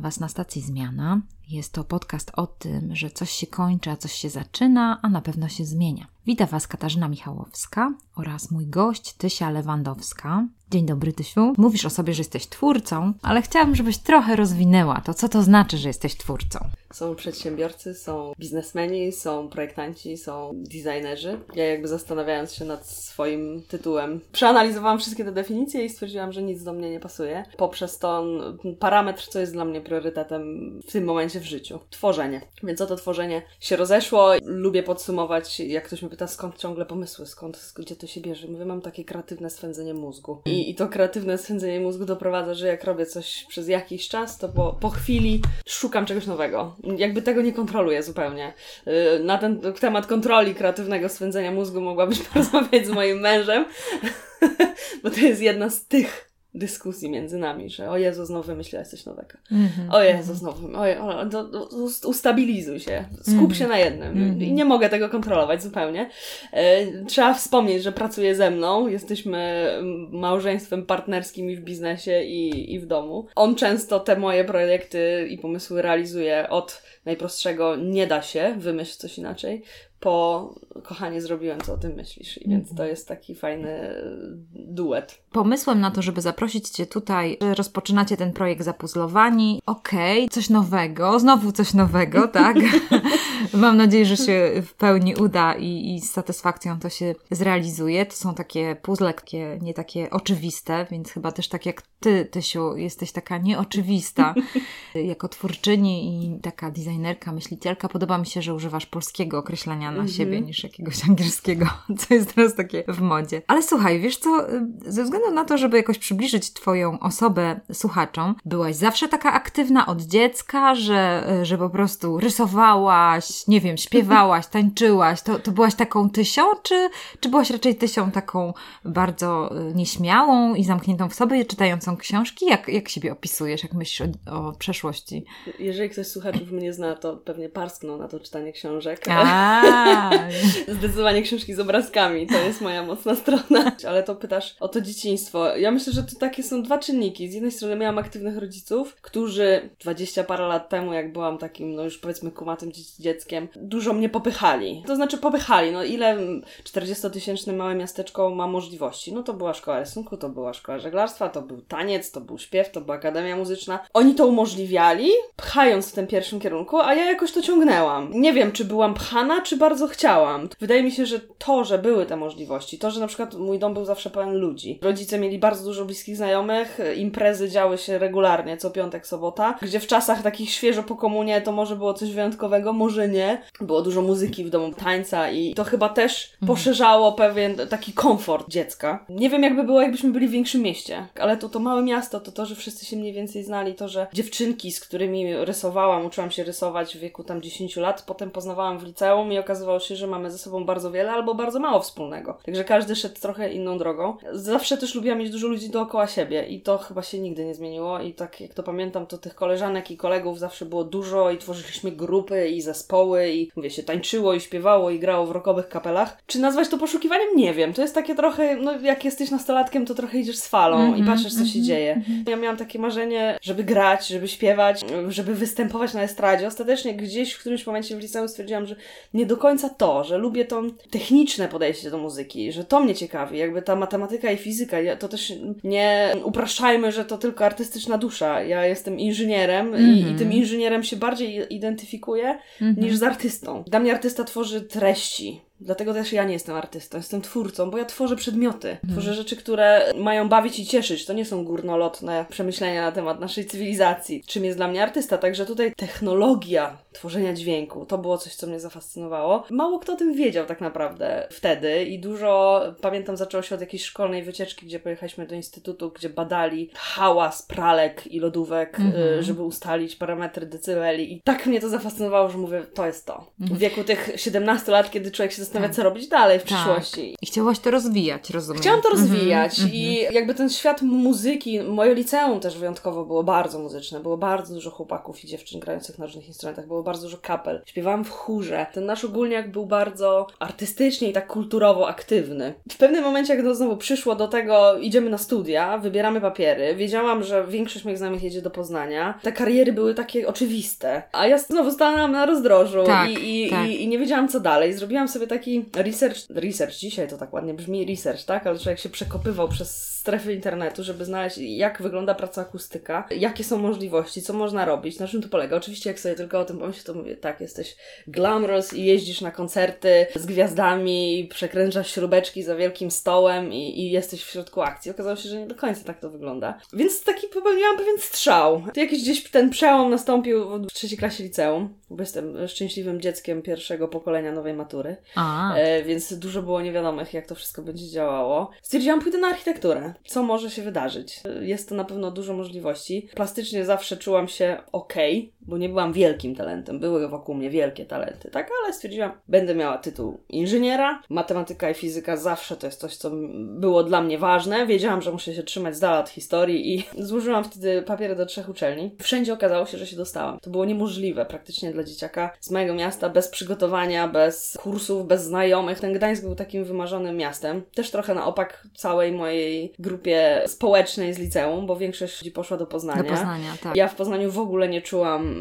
Was na stacji Zmiana. Jest to podcast o tym, że coś się kończy, a coś się zaczyna, a na pewno się zmienia. Witam Was Katarzyna Michałowska oraz mój gość Tysia Lewandowska. Dzień dobry, Tysiu. Mówisz o sobie, że jesteś twórcą, ale chciałabym, żebyś trochę rozwinęła to, co to znaczy, że jesteś twórcą. Są przedsiębiorcy, są biznesmeni, są projektanci, są designerzy. Ja jakby zastanawiając się nad swoim tytułem, przeanalizowałam wszystkie te definicje i stwierdziłam, że nic do mnie nie pasuje. Poprzez to parametr, co jest dla mnie priorytetem w tym momencie w życiu. Tworzenie. Więc oto tworzenie się rozeszło. Lubię podsumować, jak ktoś mnie pyta, skąd ciągle pomysły, skąd, gdzie to się bierze. Mówię, mam takie kreatywne swędzenie mózgu. I, i to kreatywne swędzenie mózgu doprowadza, że jak robię coś przez jakiś czas, to po, po chwili szukam czegoś nowego jakby tego nie kontroluję zupełnie. Y, na ten temat kontroli kreatywnego swędzenia mózgu mogłabyś porozmawiać z moim mężem, bo to jest jedna z tych dyskusji między nami, że o Jezu, znowu wymyśliłaś coś nowego. Mm-hmm. O Jezu, znowu, o, Je- o, do, do, ustabilizuj się, skup mm-hmm. się na jednym. Mm-hmm. I nie mogę tego kontrolować zupełnie. E, trzeba wspomnieć, że pracuje ze mną, jesteśmy małżeństwem partnerskim i w biznesie i, i w domu. On często te moje projekty i pomysły realizuje od najprostszego nie da się, wymyśl coś inaczej, po kochanie zrobiłem, co o tym myślisz. I więc to jest taki fajny duet. Pomysłem na to, żeby zaprosić Cię tutaj, że rozpoczynacie ten projekt zapuzlowani. Okej, okay, coś nowego, znowu coś nowego, tak? Mam nadzieję, że się w pełni uda i, i z satysfakcją to się zrealizuje. To są takie puzzle, takie, nie takie oczywiste, więc chyba też tak jak Ty, Tysiu, jesteś taka nieoczywista jako twórczyni i taka designerka, myślicielka. Podoba mi się, że używasz polskiego określenia na mhm. siebie niż jakiegoś angielskiego, co jest teraz takie w modzie. Ale słuchaj, wiesz co, ze względu na to, żeby jakoś przybliżyć Twoją osobę słuchaczom, byłaś zawsze taka aktywna od dziecka, że, że po prostu rysowałaś, nie wiem, śpiewałaś, tańczyłaś, to, to byłaś taką tysią, czy, czy byłaś raczej tysią taką bardzo y, nieśmiałą i zamkniętą w sobie, czytającą książki? Jak, jak siebie opisujesz, jak myślisz o, o przeszłości? Jeżeli ktoś słuchaczów mnie zna, to pewnie parsknął na to czytanie książek. Zdecydowanie książki z obrazkami, to jest moja mocna strona. Ale to pytasz o to dzieciństwo. Ja myślę, że to takie są dwa czynniki. Z jednej strony miałam aktywnych rodziców, którzy 20 parę lat temu, jak byłam takim, no już powiedzmy kumatym dzieckiem, dużo mnie popychali. To znaczy popychali, no ile 40-tysięczne małe miasteczko ma możliwości? No to była szkoła rysunku, to była szkoła żeglarstwa, to był taniec, to był śpiew, to była akademia muzyczna. Oni to umożliwiali, pchając w tym pierwszym kierunku, a ja jakoś to ciągnęłam. Nie wiem, czy byłam pchana, czy bardzo chciałam. Wydaje mi się, że to, że były te możliwości, to, że na przykład mój dom był zawsze pełen ludzi. Rodzice mieli bardzo dużo bliskich znajomych, imprezy działy się regularnie, co piątek, sobota, gdzie w czasach takich świeżo po komunie to może było coś wyjątkowego, może nie. Było dużo muzyki w domu, tańca i to chyba też mhm. poszerzało pewien taki komfort dziecka. Nie wiem, jakby było, jakbyśmy byli w większym mieście, ale to to małe miasto, to to, że wszyscy się mniej więcej znali, to, że dziewczynki, z którymi rysowałam, uczyłam się rysować w wieku tam 10 lat, potem poznawałam w liceum i okazywało się, że mamy ze sobą bardzo wiele albo bardzo mało wspólnego. Także każdy szedł trochę inną drogą. Zawsze też lubiłam mieć dużo ludzi dookoła siebie i to chyba się nigdy nie zmieniło i tak jak to pamiętam, to tych koleżanek i kolegów zawsze było dużo i tworzyliśmy grupy i zespoły i mówię się tańczyło i śpiewało i grało w rockowych kapelach. Czy nazwać to poszukiwaniem? Nie wiem. To jest takie trochę, no jak jesteś nastolatkiem, to trochę idziesz z falą mm -hmm, i mhm, patrzysz, co mm -hmm, się dzieje. Mm -hmm. Ja miałam takie marzenie, żeby grać, żeby śpiewać, żeby występować na estradzie. Ostatecznie gdzieś w którymś momencie w liceum stwierdziłam, że nie do końca to, że lubię to techniczne podejście do muzyki, że to mnie ciekawi, jakby ta matematyka i fizyka, to też nie upraszczajmy, że to tylko artystyczna dusza. Ja jestem inżynierem i, i, tym mhm. inżynierem się bardziej identyfikuję niż z artystą. Dla mnie artysta tworzy treści, Dlatego też ja nie jestem artystą, jestem twórcą, bo ja tworzę przedmioty. Hmm. Tworzę rzeczy, które mają bawić i cieszyć. To nie są górnolotne przemyślenia na temat naszej cywilizacji. Czym jest dla mnie artysta? Także tutaj technologia tworzenia dźwięku, to było coś, co mnie zafascynowało. Mało kto o tym wiedział tak naprawdę wtedy i dużo, pamiętam, zaczęło się od jakiejś szkolnej wycieczki, gdzie pojechaliśmy do instytutu, gdzie badali hałas pralek i lodówek, hmm. żeby ustalić parametry decybeli i tak mnie to zafascynowało, że mówię, to jest to. W wieku tych 17 lat, kiedy człowiek się zastanawiać, co robić dalej w Tak. przyszłości. I chciałaś to rozwijać, rozumiem. Chciałam to Mhm, rozwijać mhm. i jakby ten świat muzyki, moje liceum też wyjątkowo było bardzo muzyczne, było bardzo dużo chłopaków i dziewczyn grających na różnych instrumentach, było bardzo dużo kapel. Śpiewałam w chórze. Ten nasz ogólniak był bardzo artystycznie i tak kulturowo aktywny. W pewnym momencie, jak to znowu przyszło do tego, idziemy na studia, wybieramy papiery, wiedziałam, że większość moich znajomych jedzie do Poznania. Te kariery były takie oczywiste, a ja znowu stanęłam na rozdrożu Tak, i, i, tak. i, i nie wiedziałam co dalej. Zrobiłam sobie taki research, research dzisiaj to tak ładnie brzmi, research, tak? Ale człowiek się przekopywał przez strefy internetu, żeby znaleźć jak wygląda praca akustyka, jakie są możliwości, co można robić, na czym to polega. Oczywiście jak sobie tylko o tym pomyślę, to mówię, tak, jesteś glamorous i jeździsz na koncerty z gwiazdami, przekręcasz śrubeczki za wielkim stołem i, i jesteś w środku akcji. Okazało się, że nie do końca tak to wygląda. Więc taki popełniłam pewien strzał. To jakiś gdzieś ten przełom nastąpił w trzeciej klasie liceum, bo jestem szczęśliwym dzieckiem pierwszego pokolenia nowej matury. A, E, więc dużo było niewiadomych, jak to wszystko będzie działało. Stwierdziłam, pójdę na architekturę. Co może się wydarzyć? E, Jest to na pewno dużo możliwości. Plastycznie zawsze czułam się ok, bo nie byłam wielkim talentem. Były wokół mnie wielkie talenty, tak? Ale stwierdziłam, będę miała tytuł inżyniera. Matematyka i fizyka zawsze to jest coś, co było dla mnie ważne. Wiedziałam, że muszę się trzymać z dala od historii i złożyłam wtedy papiery do trzech uczelni. Wszędzie okazało się, że się dostałam. To było niemożliwe praktycznie dla dzieciaka z mojego miasta, bez przygotowania, bez kursów, bez znajomych. Ten Gdańsk był takim wymarzonym miastem. Też trochę na opak całej mojej grupie społecznej z liceum, bo większość ludzi poszła do Poznania. do Poznania, tak. Ja w Poznaniu w ogóle nie czułam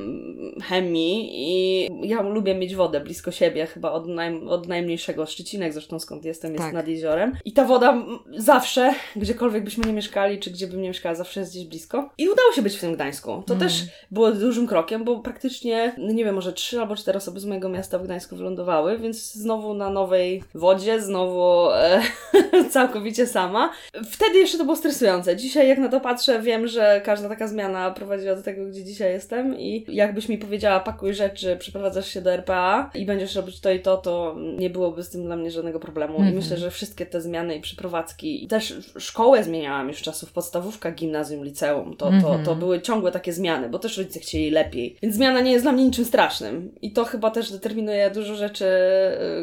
chemii i ja lubię mieć wodę blisko siebie, chyba od, naj, od najmniejszego. Szczecinek zresztą skąd jestem jest Tak. nad jeziorem. I ta woda zawsze, gdziekolwiek byśmy nie mieszkali, czy gdzie bym nie mieszkała, zawsze jest gdzieś blisko. I udało się być w tym Gdańsku. To Mm. też było dużym krokiem, bo praktycznie, no nie wiem, może trzy albo cztery osoby z mojego miasta w Gdańsku wylądowały, więc znowu na nowej wodzie, znowu e, całkowicie sama. Wtedy jeszcze to było stresujące. Dzisiaj jak na to patrzę, wiem, że każda taka zmiana prowadziła do tego, gdzie dzisiaj jestem i jakbyś mi powiedziała, pakuj rzeczy, przeprowadzasz się do RPA i będziesz robić to i to, to nie byłoby z tym dla mnie żadnego problemu. I Mhm. myślę, że wszystkie te zmiany i przeprowadzki, i też szkołę zmieniałam już czasów podstawówka, gimnazjum, liceum. To, to, Mhm. to były ciągłe takie zmiany, bo też rodzice chcieli lepiej. Więc zmiana nie jest dla mnie niczym strasznym. I to chyba też determinuje dużo rzeczy,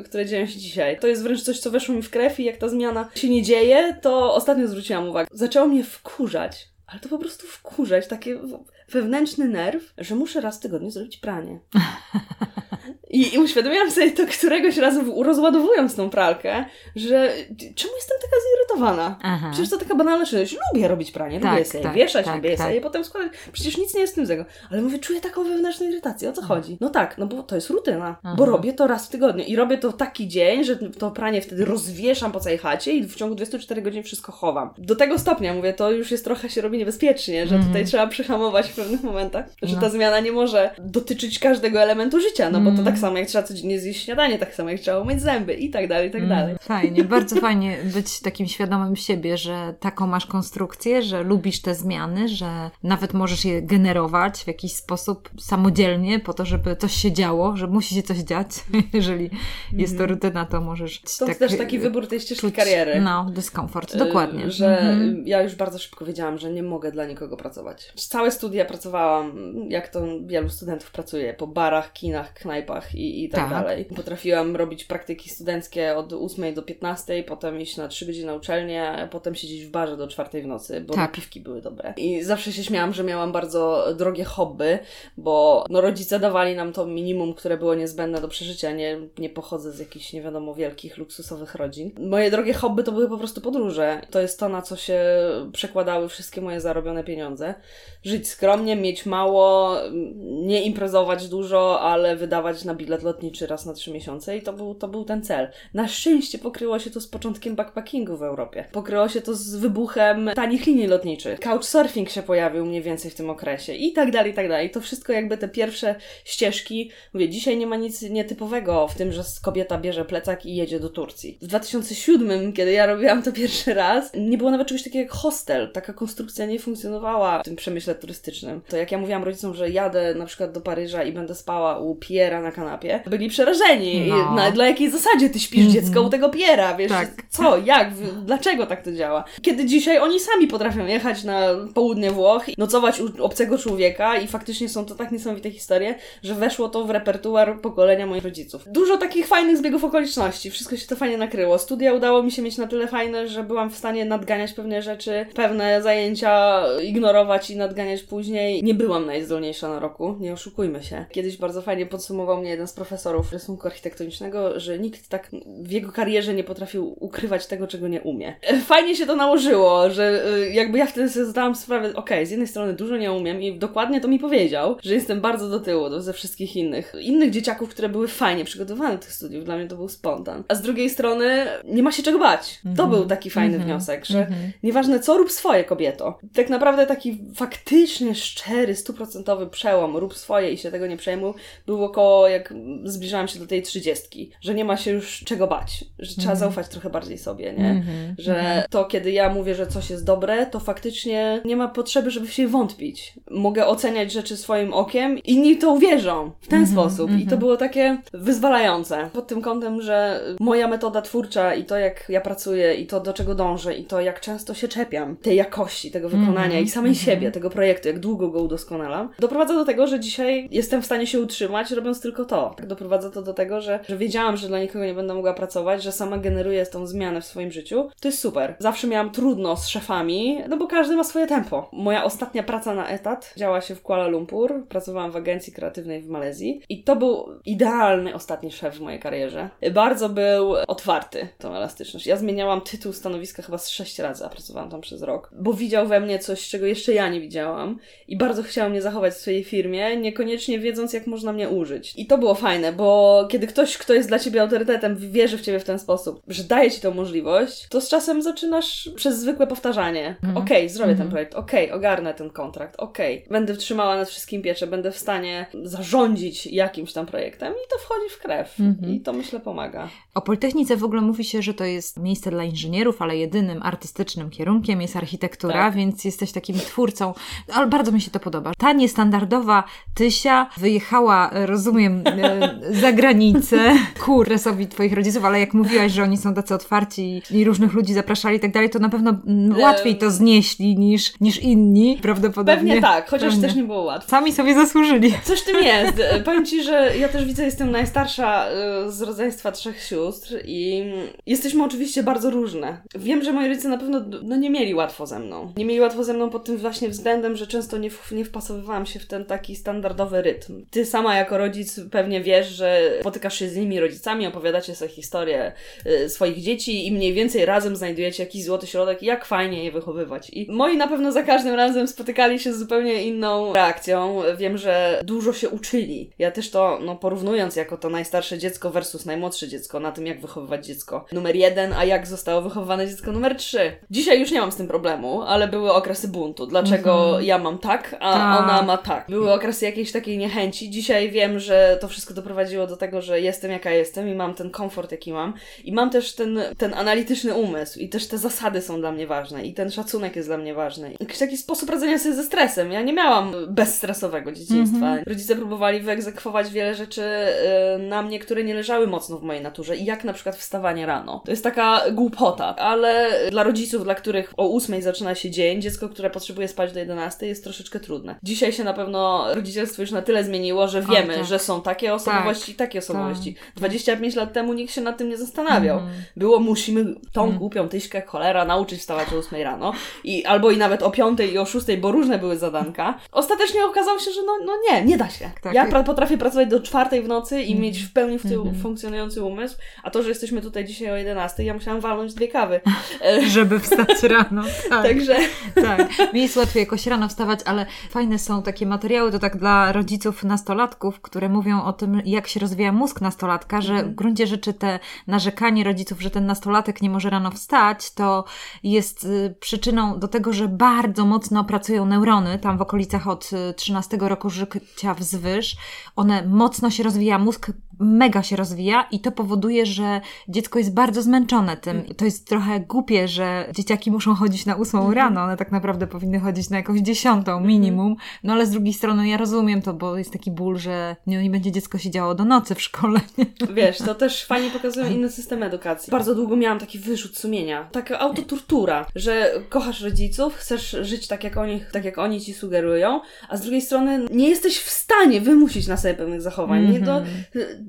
y, które dzieją się dzisiaj. To jest wręcz coś, co weszło mi w krew i jak ta zmiana się nie dzieje, to ostatnio zwróciłam uwagę. Zaczęło mnie wkurzać. Ale to po prostu wkurzać, takie wewnętrzny nerw, że muszę raz w tygodniu zrobić pranie. I, I uświadomiłam sobie to któregoś razu rozładowując tą pralkę, że czemu jestem taka zirytowana? Aha. Przecież to taka banalna rzecz. Lubię robić pranie, Tak, lubię sobie tak, wieszać, tak, lubię tak. sobie potem składać. Przecież nic nie jest z tym złego. Ale mówię, czuję taką wewnętrzną irytację. O co chodzi? No tak, no bo to jest rutyna. Aha. Bo robię to raz w tygodniu. I robię to taki dzień, że to pranie wtedy rozwieszam po całej chacie i w ciągu 24 godzin wszystko chowam. Do tego stopnia, mówię, to już jest trochę się robi niebezpiecznie, że Mhm. tutaj trzeba przyhamować w pewnych momentach. Że No. ta zmiana nie może dotyczyć każdego elementu życia, no bo to Mhm. Tak samo jak trzeba codziennie zjeść śniadanie, tak samo jak trzeba umyć zęby i tak dalej, i tak dalej. Mm, Fajnie, bardzo fajnie być takim świadomym siebie, że taką masz konstrukcję, że lubisz te zmiany, że nawet możesz je generować w jakiś sposób samodzielnie po to, żeby coś się działo, że musi się coś dziać. Jeżeli jest to rutyna, to możesz Mhm. Stąd też taki wybór tej ścieżki czuć, kariery. No, dyskomfort, dokładnie. Y, Że Mhm. ja już bardzo szybko wiedziałam, że nie mogę dla nikogo pracować. Całe studia pracowałam, jak to wielu studentów pracuje, po barach, kinach, knajpach i, i tak, Tak. dalej. Potrafiłam robić praktyki studenckie od 8 do 15, potem iść na 3 godziny na uczelnię, a potem siedzieć w barze do 4 w nocy, bo Tak. napiwki były dobre. I zawsze się śmiałam, że miałam bardzo drogie hobby, bo no, rodzice dawali nam to minimum, które było niezbędne do przeżycia. Nie, nie pochodzę z jakichś, nie wiadomo, wielkich, luksusowych rodzin. Moje drogie hobby to były po prostu podróże. To jest to, na co się przekładały wszystkie moje zarobione pieniądze. Żyć skromnie, mieć mało, nie imprezować dużo, ale wydawać na bilet lotniczy raz na trzy miesiące i to był, to był ten cel. Na szczęście pokryło się to z początkiem backpackingu w Europie. Pokryło się to z wybuchem tanich linii lotniczych. Couchsurfing się pojawił mniej więcej w tym okresie i tak dalej, i tak dalej. To wszystko jakby te pierwsze ścieżki. Mówię, dzisiaj nie ma nic nietypowego w tym, że kobieta bierze plecak i jedzie do Turcji. W 2007, kiedy ja robiłam to pierwszy raz, nie było nawet czegoś takiego jak hostel. Taka konstrukcja nie funkcjonowała w tym przemyśle turystycznym. To jak ja mówiłam rodzicom, że jadę na przykład do Paryża i będę spała u Piera na kanapie, byli przerażeni. No. Na, dla jakiej zasadzie ty śpisz dziecko u tego piera, wiesz? Tak. Co, jak, dlaczego tak to działa? Kiedy dzisiaj oni sami potrafią jechać na południe Włoch, nocować u obcego człowieka i faktycznie są to tak niesamowite historie, że weszło to w repertuar pokolenia moich rodziców. Dużo takich fajnych zbiegów okoliczności, wszystko się to fajnie nakryło. Studia udało mi się mieć na tyle fajne, że byłam w stanie nadganiać pewne rzeczy, pewne zajęcia ignorować i nadganiać później. Nie byłam najzdolniejsza na roku, nie oszukujmy się. Kiedyś bardzo fajnie podsumował mnie jeden z profesorów rysunku architektonicznego, że nikt tak w jego karierze nie potrafił ukrywać tego, czego nie umie. Fajnie się to nałożyło, że y, jakby ja wtedy sobie zdałam sprawę, okej, z jednej strony dużo nie umiem i dokładnie to mi powiedział, że jestem bardzo do tyłu do, ze wszystkich innych. Innych dzieciaków, które były fajnie przygotowane do tych studiów, dla mnie to był spontan. A z drugiej strony nie ma się czego bać. To Mhm. był taki fajny Mhm. wniosek, że Mhm. Nieważne co, rób swoje, kobieto. Tak naprawdę taki faktycznie szczery, stuprocentowy przełom, rób swoje i się tego nie przejmuj, był około jak zbliżałam się do tej trzydziestki, że nie ma się już czego bać, że trzeba Mhm. zaufać trochę bardziej sobie, nie? Mhm. Że to, kiedy ja mówię, że coś jest dobre, to faktycznie nie ma potrzeby, żeby w się wątpić. Mogę oceniać rzeczy swoim okiem, inni to uwierzą w ten Mhm, sposób. I to mhm. było takie wyzwalające. Pod tym kątem, że moja metoda twórcza i to, jak ja pracuję, i to, do czego dążę, i to, jak często się czepiam tej jakości, tego wykonania Mhm, i samej mhm. siebie, tego projektu, jak długo go udoskonalam, doprowadza do tego, że dzisiaj jestem w stanie się utrzymać, robiąc tylko to. Doprowadza to do tego, że, że wiedziałam, że dla nikogo nie będę mogła pracować, że sama generuję tą zmianę w swoim życiu. To jest super. Zawsze miałam trudno z szefami, no bo każdy ma swoje tempo. Moja ostatnia praca na etat działa się w Kuala Lumpur. Pracowałam w agencji kreatywnej w Malezji i to był idealny ostatni szef w mojej karierze. Bardzo był otwarty tą elastyczność. Ja zmieniałam tytuł stanowiska chyba z sześć razy, a pracowałam tam przez rok, bo widział we mnie coś, czego jeszcze ja nie widziałam i bardzo chciał mnie zachować w swojej firmie, niekoniecznie wiedząc, jak można mnie użyć. I to było fajne, bo kiedy ktoś, kto jest dla ciebie autorytetem, wierzy w ciebie w ten sposób, że daje ci tą możliwość, to z czasem zaczynasz przez zwykłe powtarzanie. Mhm. Okej, zrobię ten Mhm. projekt, okej, ogarnę ten kontrakt, okej, będę trzymała nad wszystkim pieczę, będę w stanie zarządzić jakimś tam projektem i to wchodzi w krew. Mhm. I to myślę pomaga. O Politechnice w ogóle mówi się, że to jest miejsce dla inżynierów, ale jedynym artystycznym kierunkiem jest architektura, Tak. więc jesteś takim twórcą. Ale bardzo mi się to podoba. Ta niestandardowa Tysia wyjechała, rozumiem, za granicę ku resowi twoich rodziców, ale jak mówiłaś, że oni są tacy otwarci i różnych ludzi zapraszali i tak dalej, to na pewno mm, łatwiej to znieśli niż, niż inni, prawdopodobnie. Pewnie tak, chociaż Pewnie. też nie było łatwo. Sami sobie zasłużyli. Coś w tym jest. E, Powiem Ci, że ja też widzę, jestem najstarsza e, z rodzeństwa trzech sióstr i jesteśmy oczywiście bardzo różne. Wiem, że moi rodzice na pewno no, nie mieli łatwo ze mną. Nie mieli łatwo ze mną pod tym właśnie względem, że często nie, w- nie wpasowywałam się w ten taki standardowy rytm. Ty sama jako rodzic pewnie wiesz, że spotykasz się z innymi rodzicami, opowiadacie sobie historię e, swoich dzieci i mniej więcej razem znajdujecie jakiś złoty środek, jak fajnie je wychowywać. I moi na pewno za każdym razem spotykali się z zupełnie inną reakcją. Wiem, że dużo się uczyli. Ja też to, no porównując jako to najstarsze dziecko versus najmłodsze dziecko, na tym jak wychowywać dziecko numer jeden, a jak zostało wychowywane dziecko numer trzy. Dzisiaj już nie mam z tym problemu, ale były okresy buntu. Dlaczego Mhm. ja mam tak, a Tak. ona ma tak. Były okresy jakiejś takiej niechęci. Dzisiaj wiem, że to wszystko doprowadziło do tego, że jestem jaka jestem i mam ten komfort, jaki mam. I mam też ten, ten analityczny umysł i też te zasady są dla mnie ważne i ten szacunek jest dla mnie ważny. Jakiś taki sposób radzenia sobie ze stresem. Ja nie miałam bezstresowego dzieciństwa. Mhm. Rodzice próbowali wyegzekwować wiele rzeczy y, na mnie, które nie leżały mocno w mojej naturze i jak na przykład wstawanie rano. To jest taka głupota, ale dla rodziców, dla których o 8 zaczyna się dzień, dziecko, które potrzebuje spać do 11 jest troszeczkę trudne. Dzisiaj się na pewno rodzicielstwo już na tyle zmieniło, że wiemy, tak. że są takie osobowości i takie osobowości. 25 lat temu nikt się nad tym nie zastanawiał. Mhm. Było, musimy tą Mhm. głupią tyśkę cholera nauczyć wstawać o 8 rano i albo i nawet o 5 i o 6, bo różne były zadanka. Ostatecznie okazało się, że no, no nie, nie da się. Tak. Ja pra- potrafię pracować do 4 w nocy i Mhm. mieć w pełni w tył Mhm. funkcjonujący umysł, a to, że jesteśmy tutaj dzisiaj o 11, ja musiałam walnąć dwie kawy. Żeby wstać rano. Tak. Także Tak, mi jest łatwiej jakoś rano wstawać, ale fajne są takie materiały, to tak dla rodziców nastolatków, które mówią o tym, jak się rozwija mózg nastolatka, że Mhm. w gruncie rzeczy te narzekanie rodziców, że ten nastolatek nie może rano wstać, to jest y, przyczyną do tego, że bardzo mocno pracują neurony, tam w okolicach od y, 13 roku życia wzwyż. One mocno się rozwija mózg, mega się rozwija i to powoduje, że dziecko jest bardzo zmęczone tym. To jest trochę głupie, że dzieciaki muszą chodzić na ósmą Mhm. rano, one tak naprawdę powinny chodzić na jakąś dziesiątą minimum, no ale z drugiej strony ja rozumiem to, bo jest taki ból, że nie, nie będzie dziecko siedziało do nocy w szkole. Wiesz, to też fajnie pokazują inne systemy edukacji. Bardzo długo miałam taki wyrzut sumienia. Taka autotortura, że kochasz rodziców, chcesz żyć tak jak, oni, tak jak oni ci sugerują, a z drugiej strony nie jesteś w stanie wymusić na sobie pewnych zachowań. Nie do,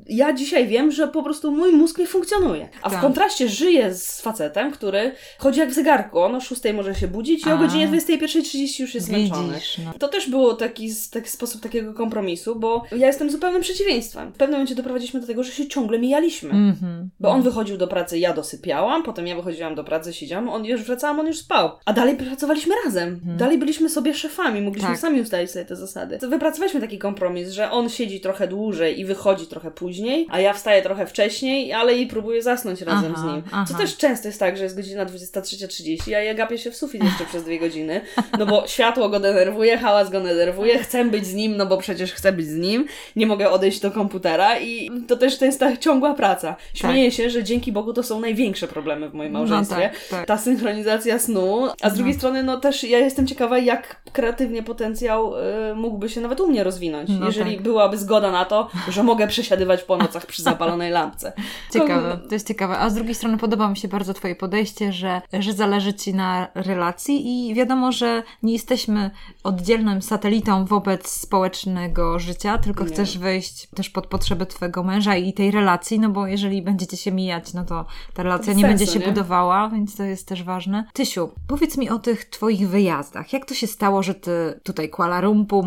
ja dzisiaj wiem, że po prostu mój mózg nie funkcjonuje. A w Tak. kontraście żyję z facetem, który chodzi jak w zegarku. On o 6 może się budzić i o A. godzinie 21.30 już jest zmęczony. Widzisz, no. To też było taki, taki sposób takiego kompromisu, bo ja jestem zupełnym przeciwieństwem. W pewnym momencie doprowadziliśmy do tego, że się ciągle mijaliśmy. Mhm. Bo on wychodził do pracy, ja dosypiałam, potem ja wychodziłam do pracy, siedziałam, on już wracałam, on już spał. A dalej pracowaliśmy razem. Dalej byliśmy sobie szefami, mogliśmy Tak. sami ustalić sobie te zasady. To wypracowaliśmy taki kompromis, że on siedzi trochę dłużej i wychodzi trochę później, a ja wstaję trochę wcześniej, ale i próbuję zasnąć razem Aha, z nim. aha. Co też często jest tak, że jest godzina 23.30, a ja gapię się w sufit jeszcze przez dwie godziny, no bo światło go denerwuje, hałas go denerwuje, chcę być z nim, no bo przecież chcę być z nim, nie mogę odejść do komputera i to też to jest ta ciągła praca. Śmieję się, że dzięki Bogu to są największe problemy w moim No małżeństwie. tak, tak. Ta synchronizacja snu, a z drugiej strony no też ja jestem ciekawa, jak kreatywnie potencjał y, mógłby się nawet u mnie rozwinąć, No jeżeli tak. byłaby zgoda na to, że mogę przesiadywać po nocach przy zapalonej lampce. Ciekawe, to jest ciekawe. A z drugiej strony podoba mi się bardzo Twoje podejście, że, że zależy Ci na relacji i wiadomo, że nie jesteśmy oddzielnym satelitą wobec społecznego życia, tylko Nie. chcesz wejść też pod potrzeby Twojego męża i tej relacji, no bo jeżeli będziecie się mijać, no to ta relacja nie będzie sensu, się nie? budowała, więc to jest też ważne. Tysiu, powiedz mi o tych Twoich wyjazdach. Jak to się stało, że Ty tutaj Kuala Lumpur,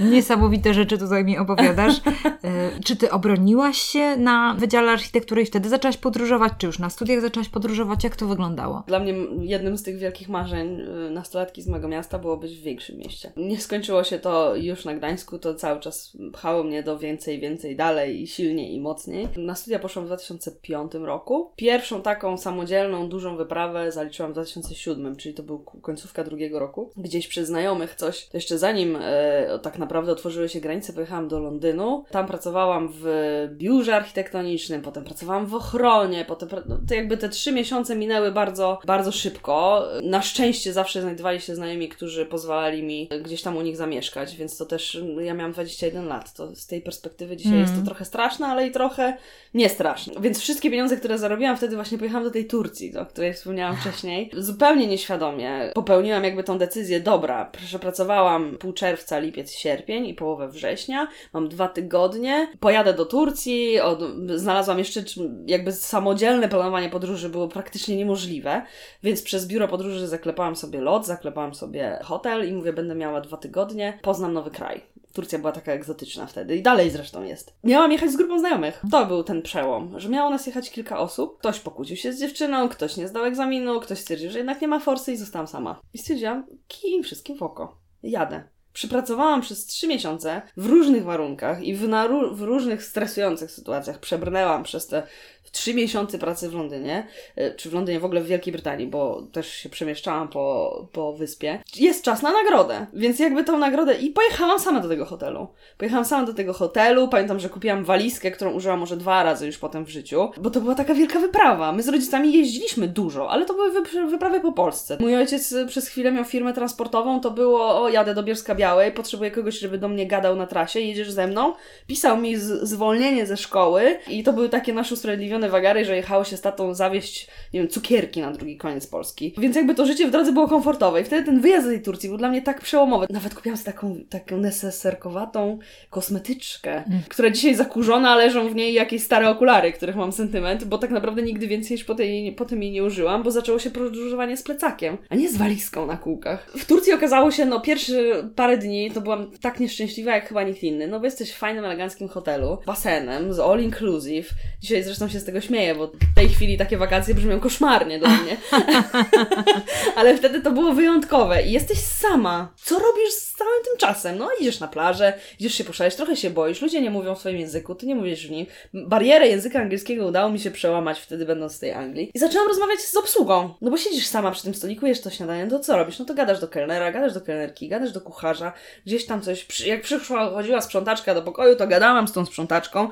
niesamowite rzeczy tutaj mi opowiadasz. E, Czy Ty obroniłaś się na Wydziale Architektury i wtedy zaczęłaś podróżować, czy już na studiach zaczęłaś podróżować? Jak to wyglądało? Dla mnie jednym z tych wielkich marzeń y, nastolatki z mojego miasta było być w większym mieście. Nie skończyło się to już na Gdańsku, to cały czas pchało mnie do więcej, więcej, dalej i silniej i mocniej. Na studia poszłam w 2005 roku. Pierwszą taką samodzielną, dużą wyprawę zaliczyłam w 2007, czyli to był końcówka drugiego roku. Gdzieś przez znajomych coś, to jeszcze zanim e, tak naprawdę otworzyły się granice, pojechałam do Londynu. Tam pracowałam w biurze architektonicznym, potem pracowałam w ochronie, potem no, to jakby te trzy miesiące minęły bardzo, bardzo szybko. Na szczęście zawsze znajdowali się znajomi, którzy pozwalali mi gdzieś tam u nich zamieszkać, więc to też ja miałam 21 lat. To z tej perspektywy dzisiaj Mm. jest to trochę straszne, ale i trochę nie straszne. Więc wszystkie pieniądze, które zarobiłam, wtedy właśnie pojechałam do tej Turcji, o której wspomniałam wcześniej. Zupełnie nieświadomie popełniłam jakby tą decyzję, dobra, przepracowałam pół czerwca, lipiec, sierpień i połowę września, mam dwa tygodnie, pojadę do Turcji, od, znalazłam jeszcze jakby samodzielne planowanie podróży było praktycznie niemożliwe, więc przez biuro podróży zaklepałam sobie lot, zaklepałam sobie hotel i mówię, będę miała dwa tygodnie, poznam nowy kraj. Turcja była taka egzotyczna wtedy i dalej zresztą jest. Miałam jechać z grupą znajomych. To był ten przełom, że miało nas jechać kilka osób. Ktoś pokłócił się z dziewczyną, ktoś nie zdał egzaminu, ktoś stwierdził, że jednak nie ma forsy i zostałam sama. I stwierdziłam, kij im wszystkim w oko. Jadę. Przypracowałam przez trzy miesiące w różnych warunkach i w, w różnych stresujących sytuacjach. Przebrnęłam przez te trzy miesiące pracy w Londynie, y, czy w Londynie w ogóle w Wielkiej Brytanii, bo też się przemieszczałam po, po wyspie. Jest czas na nagrodę, więc jakby tą nagrodę i pojechałam sama do tego hotelu. Pojechałam sama do tego hotelu, pamiętam, że kupiłam walizkę, którą użyłam może dwa razy już potem w życiu, bo to była taka wielka wyprawa. My z rodzicami jeździliśmy dużo, ale to były wyp- wyprawy po Polsce. Mój ojciec y, przez chwilę miał firmę transportową, to było, o jadę do Bielska Białej, potrzebuję kogoś, żeby do mnie gadał na trasie, jedziesz ze mną. Pisał mi z- zwolnienie ze szkoły i to były takie nasze usprawiedliwione wagary, że jechało się z tatą zawieść, nie wiem, cukierki na drugi koniec Polski. Więc jakby to życie w drodze było komfortowe i wtedy ten wyjazd do tej Turcji był dla mnie tak przełomowy. Nawet kupiłam sobie taką, taką neseserkowatą kosmetyczkę, która dzisiaj zakurzona, leżą w niej jakieś stare okulary, których mam sentyment, bo tak naprawdę nigdy więcej już po, tej, po tym jej nie użyłam, bo zaczęło się podróżowanie z plecakiem, a nie z walizką na kółkach. W Turcji okazało się, no pierwszy parę dni to byłam tak nieszczęśliwa jak chyba nikt inny, no bo jesteś w fajnym, eleganckim hotelu, basenem, z all inclusive. Dzisiaj zresztą się z tego śmieję, bo w tej chwili takie wakacje brzmią koszmarnie dla mnie. Ale wtedy to było wyjątkowe i jesteś sama. Co robisz z całym tym czasem? No idziesz na plażę, idziesz się poszaleć, trochę się boisz, ludzie nie mówią w swoim języku, ty nie mówisz w nim. Barierę języka angielskiego udało mi się przełamać wtedy będąc w tej Anglii. I zaczęłam rozmawiać z obsługą. No bo siedzisz sama przy tym stoliku, jesz to śniadanie, no to co robisz? No to gadasz do kelnera, gadasz do kelnerki, gadasz do kucharza, gdzieś tam coś, jak przyszła, chodziła sprzątaczka do pokoju, to gadałam z tą sprzątaczką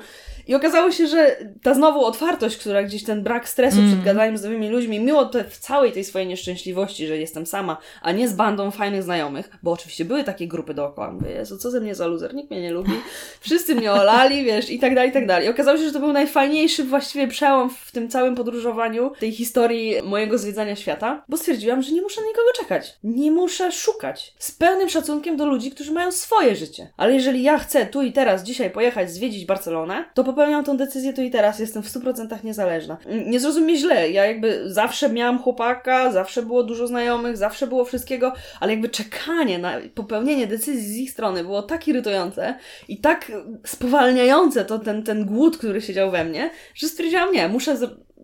i okazało się, że ta znowu otwartość, która gdzieś ten brak stresu mm. przed gadaniem z nowymi ludźmi, mimo te, w całej tej swojej nieszczęśliwości, że jestem sama, a nie z bandą fajnych znajomych, bo oczywiście były takie grupy dookoła. Mówię, Jezu, co ze mnie za luzer, nikt mnie nie lubi, wszyscy mnie olali, wiesz, i tak dalej, i tak dalej. I okazało się, że to był najfajniejszy właściwie przełom w tym całym podróżowaniu, tej historii mojego zwiedzania świata, bo stwierdziłam, że nie muszę na nikogo czekać. Nie muszę szukać. Z pełnym szacunkiem do ludzi, którzy mają swoje życie. Ale jeżeli ja chcę tu i teraz, dzisiaj pojechać, zwiedzić Barcelonę, to po popełniam tą decyzję tu i teraz, jestem w 100% niezależna. Nie zrozumie źle, ja jakby zawsze miałam chłopaka, zawsze było dużo znajomych, zawsze było wszystkiego, ale jakby czekanie na popełnienie decyzji z ich strony było tak irytujące i tak spowalniające to ten, ten głód, który siedział we mnie, że stwierdziłam, nie, muszę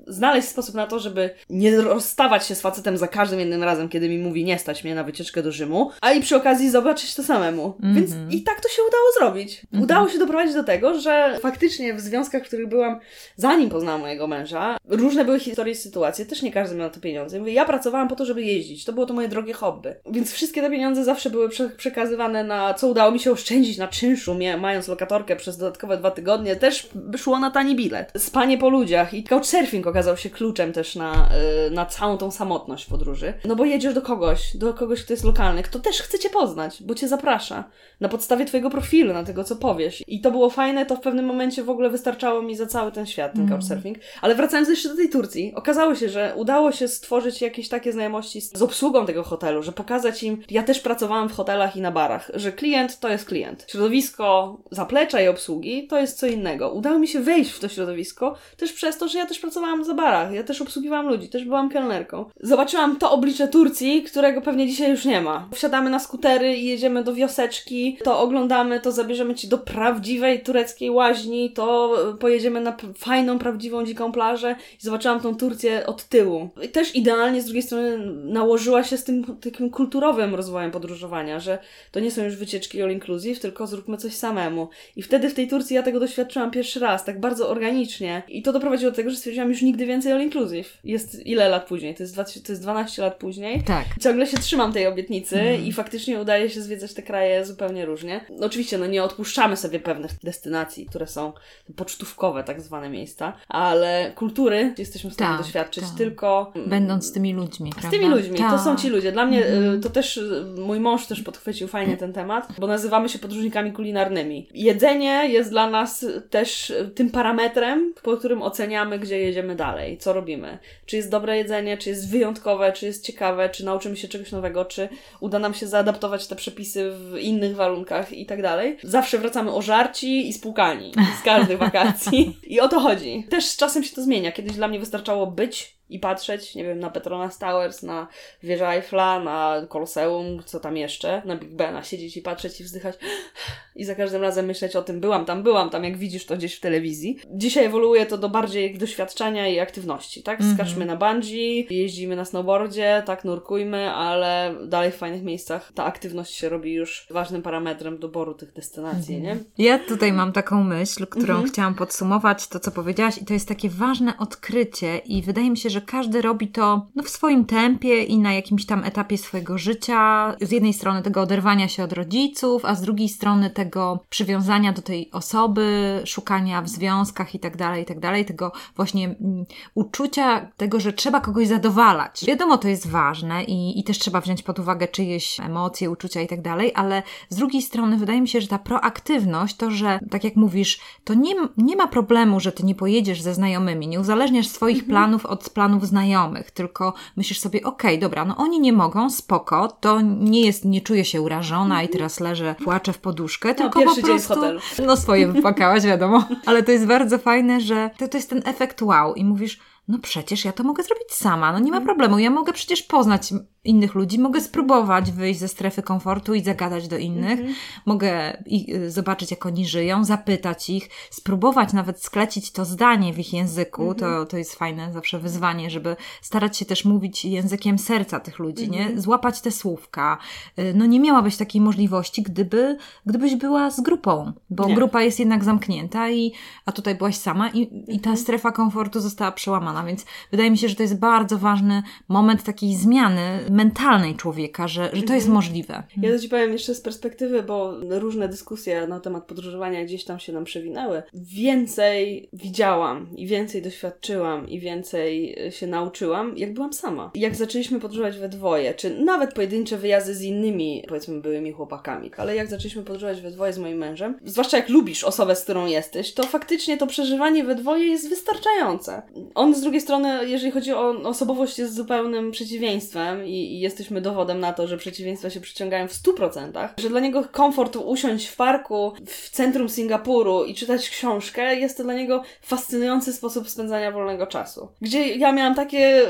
znaleźć sposób na to, żeby nie rozstawać się z facetem za każdym jednym razem, kiedy mi mówi nie stać mnie na wycieczkę do Rzymu, a i przy okazji zobaczyć to samemu. Mm -hmm. Więc i tak to się udało zrobić. Mm -hmm. Udało się doprowadzić do tego, że faktycznie w związkach, w których byłam, zanim poznałam mojego męża, różne były historie i sytuacje, też nie każdy miał na to pieniądze. Mówię, ja pracowałam po to, żeby jeździć. To było to moje drogie hobby. Więc wszystkie te pieniądze zawsze były prze przekazywane na, co udało mi się oszczędzić na czynszu, mając lokatorkę przez dodatkowe dwa tygodnie, też szło na tani bilet. Spanie po ludziach i couchsurfing okazał się kluczem też na, y, na całą tą samotność podróży. No bo jedziesz do kogoś, do kogoś, kto jest lokalny, kto też chce cię poznać, bo cię zaprasza. Na podstawie twojego profilu, na tego, co powiesz. I to było fajne, to w pewnym momencie w ogóle wystarczało mi za cały ten świat, ten mm. couchsurfing. Ale wracając jeszcze do tej Turcji, okazało się, że udało się stworzyć jakieś takie znajomości z obsługą tego hotelu, że pokazać im, ja też pracowałam w hotelach i na barach, że klient to jest klient. Środowisko zaplecza i obsługi to jest co innego. Udało mi się wejść w to środowisko też przez to, że ja też pracowałam za barach. Ja też obsługiwałam ludzi, też byłam kelnerką. Zobaczyłam to oblicze Turcji, którego pewnie dzisiaj już nie ma. Wsiadamy na skutery i jedziemy do wioseczki, to oglądamy, to zabierzemy ci do prawdziwej tureckiej łaźni, to pojedziemy na fajną, prawdziwą, dziką plażę i zobaczyłam tą Turcję od tyłu. I też idealnie z drugiej strony nałożyła się z tym takim kulturowym rozwojem podróżowania, że to nie są już wycieczki all inclusive, tylko zróbmy coś samemu. I wtedy w tej Turcji ja tego doświadczyłam pierwszy raz, tak bardzo organicznie. I to doprowadziło do tego, że stwierdziłam już nigdy więcej all inclusive. Jest ile lat później? To jest, 20, to jest 12 lat później. Tak. Ciągle się trzymam tej obietnicy mm. i faktycznie udaje się zwiedzać te kraje zupełnie różnie. No oczywiście, no nie odpuszczamy sobie pewnych destynacji, które są pocztówkowe, tak zwane miejsca, ale kultury jesteśmy w stanie tak, doświadczyć tak. tylko... Będąc z tymi ludźmi, Z tymi ludźmi, to są ci ludzie. Dla mnie mm. to też, y, mój mąż też podchwycił fajnie ten temat, bo nazywamy się podróżnikami kulinarnymi. Jedzenie jest dla nas też tym parametrem, po którym oceniamy, gdzie jedziemy dalej co robimy. Czy jest dobre jedzenie, czy jest wyjątkowe, czy jest ciekawe, czy nauczymy się czegoś nowego, czy uda nam się zaadaptować te przepisy w innych warunkach i tak dalej. Zawsze wracamy ożarci i spłukani z każdych wakacji. I o to chodzi. Też z czasem się to zmienia. Kiedyś dla mnie wystarczało być i patrzeć, nie wiem, na Petronas Towers, na wieżę Eiffla, na Koloseum, co tam jeszcze, na Big Bena, siedzieć i patrzeć i wzdychać i za każdym razem myśleć o tym, byłam tam, byłam tam, jak widzisz to gdzieś w telewizji. Dzisiaj ewoluuje to do bardziej doświadczenia i aktywności, tak? Mhm. Skaczmy na bungee, jeździmy na snowboardzie, tak, nurkujmy, ale dalej w fajnych miejscach ta aktywność się robi już ważnym parametrem doboru tych destynacji, nie? Mhm. Ja tutaj mam taką myśl, którą mhm. chciałam podsumować, to co powiedziałaś i to jest takie ważne odkrycie i wydaje mi się, że każdy robi to no, w swoim tempie i na jakimś tam etapie swojego życia. Z jednej strony tego oderwania się od rodziców, a z drugiej strony tego przywiązania do tej osoby, szukania w związkach i tak dalej, i tak dalej, tego właśnie mm, uczucia tego, że trzeba kogoś zadowalać. Wiadomo, to jest ważne i, i też trzeba wziąć pod uwagę czyjeś emocje, uczucia i tak dalej, ale z drugiej strony wydaje mi się, że ta proaktywność, to, że tak jak mówisz, to nie, nie ma problemu, że ty nie pojedziesz ze znajomymi, nie uzależniasz swoich mhm. planów od planów planów znajomych, tylko myślisz sobie, okej, okay, dobra, no oni nie mogą, spoko, to nie jest, nie czuję się urażona i teraz leżę, płaczę w poduszkę, no, tylko po prostu, no swoje wypłakałaś, wiadomo, ale to jest bardzo fajne, że to, to jest ten efekt wow i mówisz, no przecież ja to mogę zrobić sama, no nie ma mhm. problemu, ja mogę przecież poznać innych ludzi, mogę spróbować wyjść ze strefy komfortu i zagadać do innych, mm -hmm. mogę y, zobaczyć jak oni żyją, zapytać ich, spróbować nawet sklecić to zdanie w ich języku, mm -hmm. to, to jest fajne zawsze wyzwanie, żeby starać się też mówić językiem serca tych ludzi, mm -hmm. nie? Mhm. Złapać te słówka. Y, no nie miałabyś takiej możliwości, gdyby, gdybyś była z grupą, bo nie. grupa jest jednak zamknięta i, a tutaj byłaś sama i, i ta mhm. strefa komfortu została przełamana, więc wydaje mi się, że to jest bardzo ważny moment takiej zmiany mentalnej człowieka, że, że to jest Mhm. możliwe. Ja to Ci powiem jeszcze z perspektywy, bo różne dyskusje na temat podróżowania gdzieś tam się nam przewinęły. Więcej widziałam i więcej doświadczyłam i więcej e, się nauczyłam, jak byłam sama. Jak zaczęliśmy podróżować we dwoje, czy nawet pojedyncze wyjazdy z innymi, powiedzmy, byłymi chłopakami, ale jak zaczęliśmy podróżować we dwoje z moim mężem, zwłaszcza jak lubisz osobę, z którą jesteś, to faktycznie to przeżywanie we dwoje jest wystarczające. On z drugiej strony, jeżeli chodzi o osobowość, jest zupełnym przeciwieństwem i, i jesteśmy dowodem na to, że przeciwieństwa się przyciągają w 100%, że dla niego komfort usiąść w parku w centrum Singapuru i czytać książkę jest to dla niego fascynujący sposób spędzania wolnego czasu. Gdzie ja miałam takie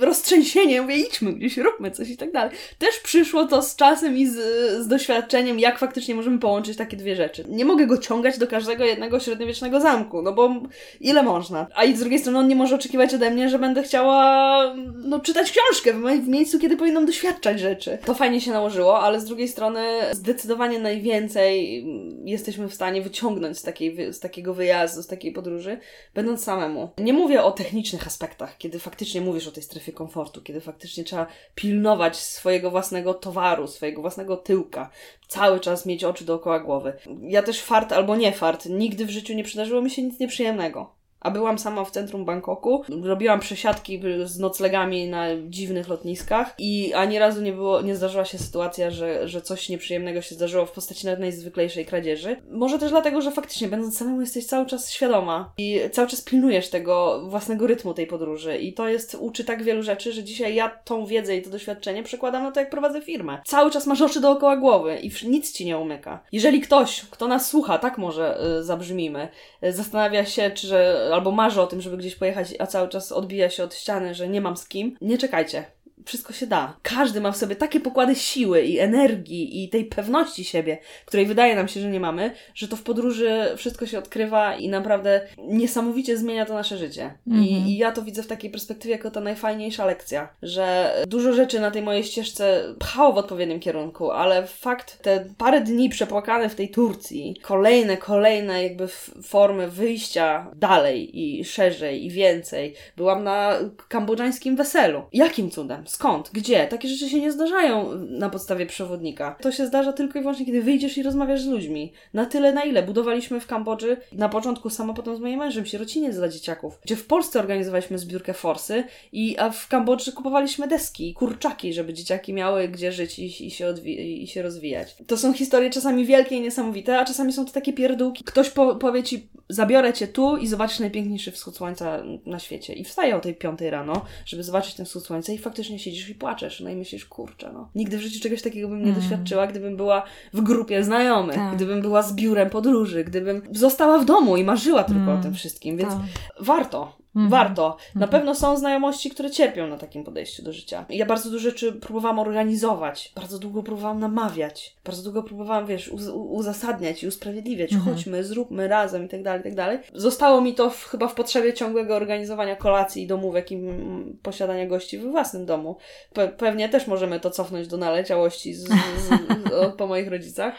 roztrzęsienie, mówię idźmy gdzieś, róbmy coś i tak dalej. Też przyszło to z czasem i z, z doświadczeniem, jak faktycznie możemy połączyć takie dwie rzeczy. Nie mogę go ciągać do każdego jednego średniowiecznego zamku, no bo ile można. A i z drugiej strony on nie może oczekiwać ode mnie, że będę chciała no, czytać książkę w, miejscu, kiedy powinnam doświadczać rzeczy. To fajnie się nałożyło, ale z drugiej strony zdecydowanie najwięcej mm, jesteśmy w stanie wyciągnąć z, takiej, z takiego wyjazdu, z takiej podróży, będąc samemu. Nie mówię o technicznych aspektach, kiedy faktycznie mówisz o tej strefie komfortu, kiedy faktycznie trzeba pilnować swojego własnego towaru, swojego własnego tyłka, cały czas mieć oczy dookoła głowy. Ja też fart albo nie fart, nigdy w życiu nie przydarzyło mi się nic nieprzyjemnego. A byłam sama w centrum Bangkoku, robiłam przesiadki z noclegami na dziwnych lotniskach i ani razu nie było, nie zdarzyła się sytuacja, że, że coś nieprzyjemnego się zdarzyło w postaci nawet najzwyklejszej kradzieży. Może też dlatego, że faktycznie będąc samemu jesteś cały czas świadoma i cały czas pilnujesz tego własnego rytmu tej podróży i to jest, uczy tak wielu rzeczy, że dzisiaj ja tą wiedzę i to doświadczenie przekładam na to, jak prowadzę firmę. Cały czas masz oczy dookoła głowy i nic ci nie umyka. Jeżeli ktoś, kto nas słucha, tak może y, zabrzmimy, y, zastanawia się, czy że, albo marzy o tym, żeby gdzieś pojechać, a cały czas odbija się od ściany, że nie mam z kim, nie czekajcie. Wszystko się da. Każdy ma w sobie takie pokłady siły i energii i tej pewności siebie, której wydaje nam się, że nie mamy, że to w podróży wszystko się odkrywa i naprawdę niesamowicie zmienia to nasze życie. Mhm. I, I ja to widzę w takiej perspektywie jako ta najfajniejsza lekcja, że dużo rzeczy na tej mojej ścieżce pchało w odpowiednim kierunku, ale fakt, te parę dni przepłakane w tej Turcji, kolejne, kolejne jakby formy wyjścia dalej i szerzej i więcej. Byłam na kambodżańskim weselu. Jakim cudem? Skąd? Gdzie? Takie rzeczy się nie zdarzają na podstawie przewodnika. To się zdarza tylko i wyłącznie, kiedy wyjdziesz i rozmawiasz z ludźmi. Na tyle, na ile. Budowaliśmy w Kambodży na początku samo, potem z moim mężem sierociniec dla dzieciaków, gdzie w Polsce organizowaliśmy zbiórkę forsy, i, a w Kambodży kupowaliśmy deski i kurczaki, żeby dzieciaki miały gdzie żyć i, i, się odwi- i się rozwijać. To są historie czasami wielkie i niesamowite, a czasami są to takie pierdółki. Ktoś po, powie ci, zabiorę cię tu i zobaczysz najpiękniejszy wschód słońca na świecie. I wstaje o tej piątej rano, żeby zobaczyć ten wschód słońca i faktycznie siedzisz i płaczesz. No i myślisz, kurczę, no. Nigdy w życiu czegoś takiego bym nie Mm. doświadczyła, gdybym była w grupie znajomych, Tak. gdybym była z biurem podróży, gdybym została w domu i marzyła tylko Mm. o tym wszystkim, więc Tak. warto. Mhm. Warto. Na Mhm. pewno są znajomości, które cierpią na takim podejściu do życia. Ja bardzo dużo rzeczy próbowałam organizować, bardzo długo próbowałam namawiać, bardzo długo próbowałam, wiesz, uz- uzasadniać i usprawiedliwiać. Mhm. Chodźmy, zróbmy razem i tak dalej, i tak dalej. Zostało mi to w, chyba w potrzebie ciągłego organizowania kolacji i domówek i mm, posiadania gości we własnym domu. Pe- pewnie też możemy to cofnąć do naleciałości z, z, z, po moich rodzicach.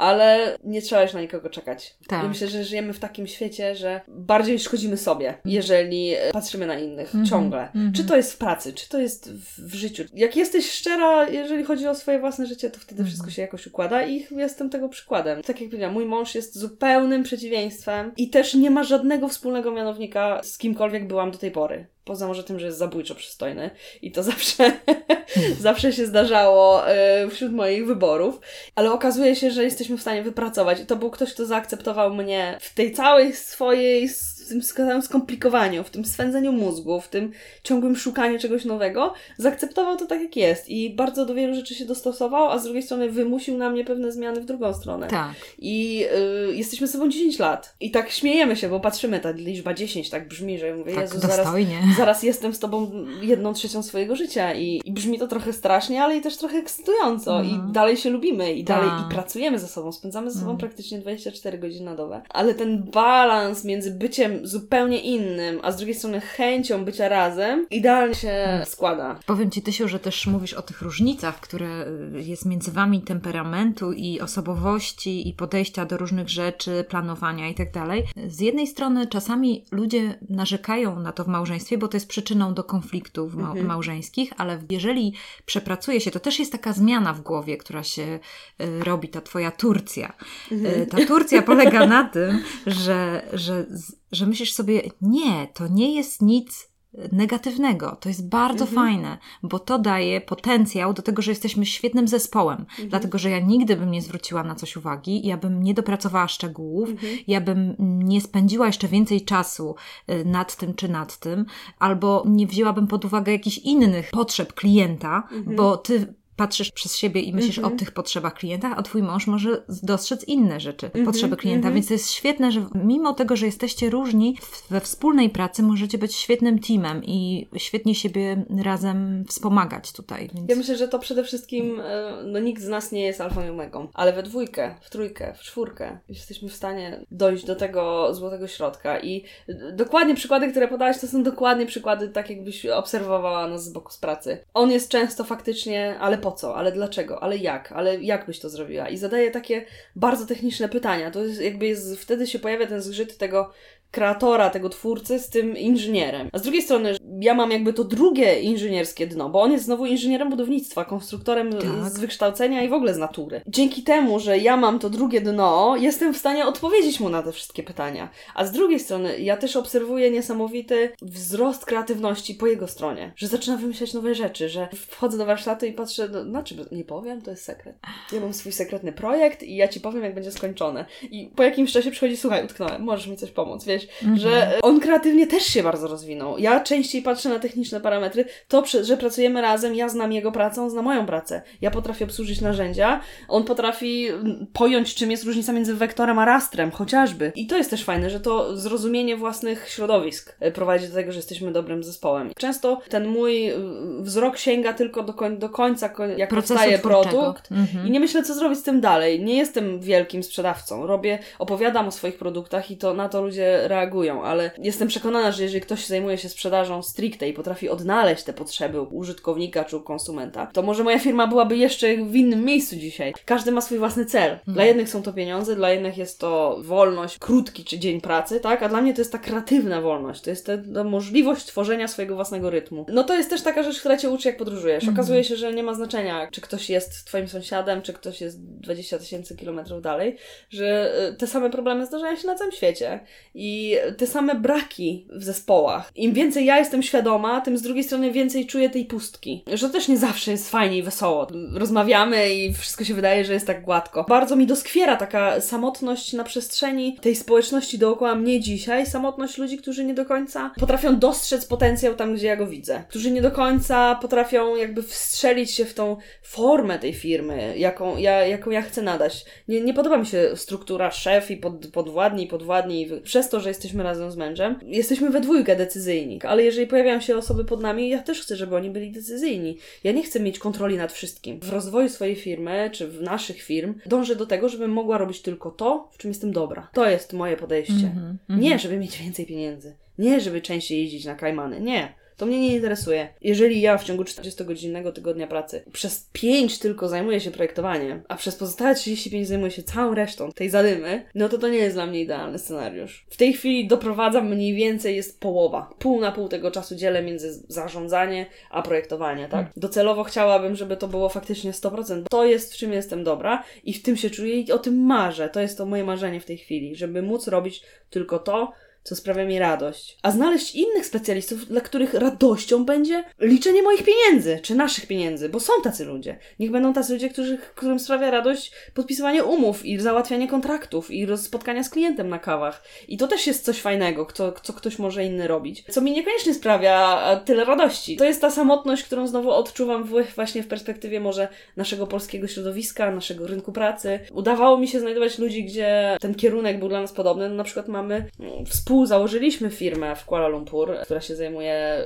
Ale nie trzeba już na nikogo czekać. Tak. Ja myślę, że żyjemy w takim świecie, że bardziej szkodzimy sobie, jeżeli e, patrzymy na innych Mhm, ciągle. mhm. Czy to jest w pracy, czy to jest w, życiu. Jak jesteś szczera, jeżeli chodzi o swoje własne życie, to wtedy Mhm. wszystko się jakoś układa i jestem tego przykładem. Tak jak powiedziałam, mój mąż jest zupełnym przeciwieństwem i też nie ma żadnego wspólnego mianownika z kimkolwiek byłam do tej pory. Poza może tym, że jest zabójczo przystojny i to zawsze, zawsze się zdarzało e, wśród moich wyborów, ale okazuje się, że jesteśmy w stanie wypracować i to był ktoś, kto zaakceptował mnie w tej całej swojej, tym całym skomplikowaniu, w tym swędzeniu mózgu, w tym ciągłym szukaniu czegoś nowego, zaakceptował to tak, jak jest i bardzo do wielu rzeczy się dostosował, a z drugiej strony wymusił na mnie pewne zmiany w drugą stronę. Tak. I y, jesteśmy sobą 10 lat. I tak śmiejemy się, bo patrzymy, ta liczba 10 tak brzmi, że ja mówię, Tak, Jezu, zaraz, dostojnie. zaraz jestem z tobą jedną trzecią swojego życia i, i brzmi to trochę strasznie, ale i też trochę ekscytująco Mhm. i dalej się lubimy i dalej Tak. i pracujemy ze sobą, spędzamy ze sobą Mhm. praktycznie 24 godziny na dobę. Ale ten balans między byciem zupełnie innym, a z drugiej strony chęcią bycia razem, idealnie się hmm. składa. Powiem Ci, Tysiu, że też mówisz o tych różnicach, które y, jest między Wami temperamentu i osobowości i podejścia do różnych rzeczy, planowania i tak dalej. Z jednej strony czasami ludzie narzekają na to w małżeństwie, bo to jest przyczyną do konfliktów ma mhm. małżeńskich, ale jeżeli przepracuje się, to też jest taka zmiana w głowie, która się y, robi, ta Twoja Turcja. Mhm. Y, ta Turcja polega na tym, że, że, że myślisz sobie, nie, to nie jest nic negatywnego. To jest bardzo mhm. fajne, bo to daje potencjał do tego, że jesteśmy świetnym zespołem. Mhm. Dlatego, że ja nigdy bym nie zwróciła na coś uwagi, ja bym nie dopracowała szczegółów, mhm. ja bym nie spędziła jeszcze więcej czasu y, nad tym czy nad tym, albo nie wzięłabym pod uwagę jakichś innych potrzeb klienta, mhm. bo ty patrzysz przez siebie i myślisz mm -hmm. o tych potrzebach klienta, a twój mąż może dostrzec inne rzeczy, mm -hmm, potrzeby klienta. Mm -hmm. Więc to jest świetne, że mimo tego, że jesteście różni, we wspólnej pracy możecie być świetnym teamem i świetnie siebie razem wspomagać tutaj. Więc... Ja myślę, że to przede wszystkim, e, no nikt z nas nie jest alfą i omegą, ale we dwójkę, w trójkę, w czwórkę jesteśmy w stanie dojść do tego złotego środka i dokładnie przykłady, które podałeś, to są dokładnie przykłady tak, jakbyś obserwowała nas z boku z pracy. On jest często faktycznie, ale po co, ale dlaczego, ale jak, ale jak byś to zrobiła? I zadaje takie bardzo techniczne pytania. To jest jakby jest, wtedy się pojawia ten zgrzyt tego, kreatora, tego twórcy z tym inżynierem. A z drugiej strony ja mam jakby to drugie inżynierskie dno, bo on jest znowu inżynierem budownictwa, konstruktorem tak. z wykształcenia i w ogóle z natury. Dzięki temu, że ja mam to drugie dno, jestem w stanie odpowiedzieć mu na te wszystkie pytania. A z drugiej strony ja też obserwuję niesamowity wzrost kreatywności po jego stronie, że zaczyna wymyślać nowe rzeczy, że wchodzę do warsztatu i patrzę, no, na czym nie powiem, to jest sekret. Ja mam swój sekretny projekt i ja ci powiem, jak będzie skończone. I po jakimś czasie przychodzi, słuchaj, utknąłem, możesz mi coś pomóc, wiesz, mhm. że on kreatywnie też się bardzo rozwinął. Ja częściej patrzę na techniczne parametry, to, że pracujemy razem, ja znam jego pracę, on zna moją pracę. Ja potrafię obsłużyć narzędzia, on potrafi mm, pojąć, czym jest różnica między wektorem a rastrem, chociażby. I to jest też fajne, że to zrozumienie własnych środowisk e, prowadzi do tego, że jesteśmy dobrym zespołem. Często ten mój y, wzrok sięga tylko do, koń, do końca, jak Procesu powstaje produkt mhm. i nie myślę, co zrobić z tym dalej. Nie jestem wielkim sprzedawcą. Robię, opowiadam o swoich produktach i to na to ludzie reagują, ale jestem przekonana, że jeżeli ktoś zajmuje się sprzedażą stricte i potrafi odnaleźć te potrzeby użytkownika czy konsumenta, to może moja firma byłaby jeszcze w innym miejscu dzisiaj. Każdy ma swój własny cel. Dla mhm. jednych są to pieniądze, dla innych jest to wolność, krótki czy dzień pracy, tak? A dla mnie to jest ta kreatywna wolność, to jest ta, ta możliwość tworzenia swojego własnego rytmu. No to jest też taka rzecz, która cię uczy, jak podróżujesz. Mhm. Okazuje się, że nie ma znaczenia, czy ktoś jest twoim sąsiadem, czy ktoś jest 20 tysięcy kilometrów dalej, że e, te same problemy zdarzają się na całym świecie. I te same braki w zespołach. Im więcej ja jestem świadoma, tym z drugiej strony więcej czuję tej pustki. Że też nie zawsze jest fajnie i wesoło. Rozmawiamy i wszystko się wydaje, że jest tak gładko. Bardzo mi doskwiera taka samotność na przestrzeni tej społeczności dookoła mnie dzisiaj. Samotność ludzi, którzy nie do końca potrafią dostrzec potencjał tam, gdzie ja go widzę. Którzy nie do końca potrafią jakby wstrzelić się w tą formę tej firmy, jaką ja, jaką ja chcę nadać. Nie, nie podoba mi się struktura szef i pod, podwładni i podwładni. Przez to, że jesteśmy razem z mężem, jesteśmy we dwójkę decyzyjni. Ale jeżeli pojawiają się osoby pod nami, ja też chcę, żeby oni byli decyzyjni. Ja nie chcę mieć kontroli nad wszystkim. W rozwoju swojej firmy, czy w naszych firm, dążę do tego, żebym mogła robić tylko to, w czym jestem dobra. To jest moje podejście. Mm -hmm, nie, żeby mieć więcej pieniędzy. Nie, żeby częściej jeździć na Kajmany. Nie. To mnie nie interesuje. Jeżeli ja w ciągu 40-godzinnego tygodnia pracy przez 5 tylko zajmuję się projektowaniem, a przez pozostałe 35 zajmuję się całą resztą tej zadymy, no to to nie jest dla mnie idealny scenariusz. W tej chwili doprowadzam mniej więcej jest połowa. Pół na pół tego czasu dzielę między zarządzanie a projektowanie, tak? Hmm. Docelowo chciałabym, żeby to było faktycznie 100%. To jest w czym jestem dobra i w tym się czuję i o tym marzę. To jest to moje marzenie w tej chwili, żeby móc robić tylko to, co sprawia mi radość. A znaleźć innych specjalistów, dla których radością będzie liczenie moich pieniędzy, czy naszych pieniędzy, bo są tacy ludzie. Niech będą tacy ludzie, którzy, którym sprawia radość podpisywanie umów i załatwianie kontraktów i spotkania z klientem na kawach. I to też jest coś fajnego, co, co ktoś może inny robić. Co mi niekoniecznie sprawia tyle radości. To jest ta samotność, którą znowu odczuwam właśnie w perspektywie może naszego polskiego środowiska, naszego rynku pracy. Udawało mi się znajdować ludzi, gdzie ten kierunek był dla nas podobny. No, na przykład mamy współ współzałożyliśmy firmę w Kuala Lumpur, która się zajmuje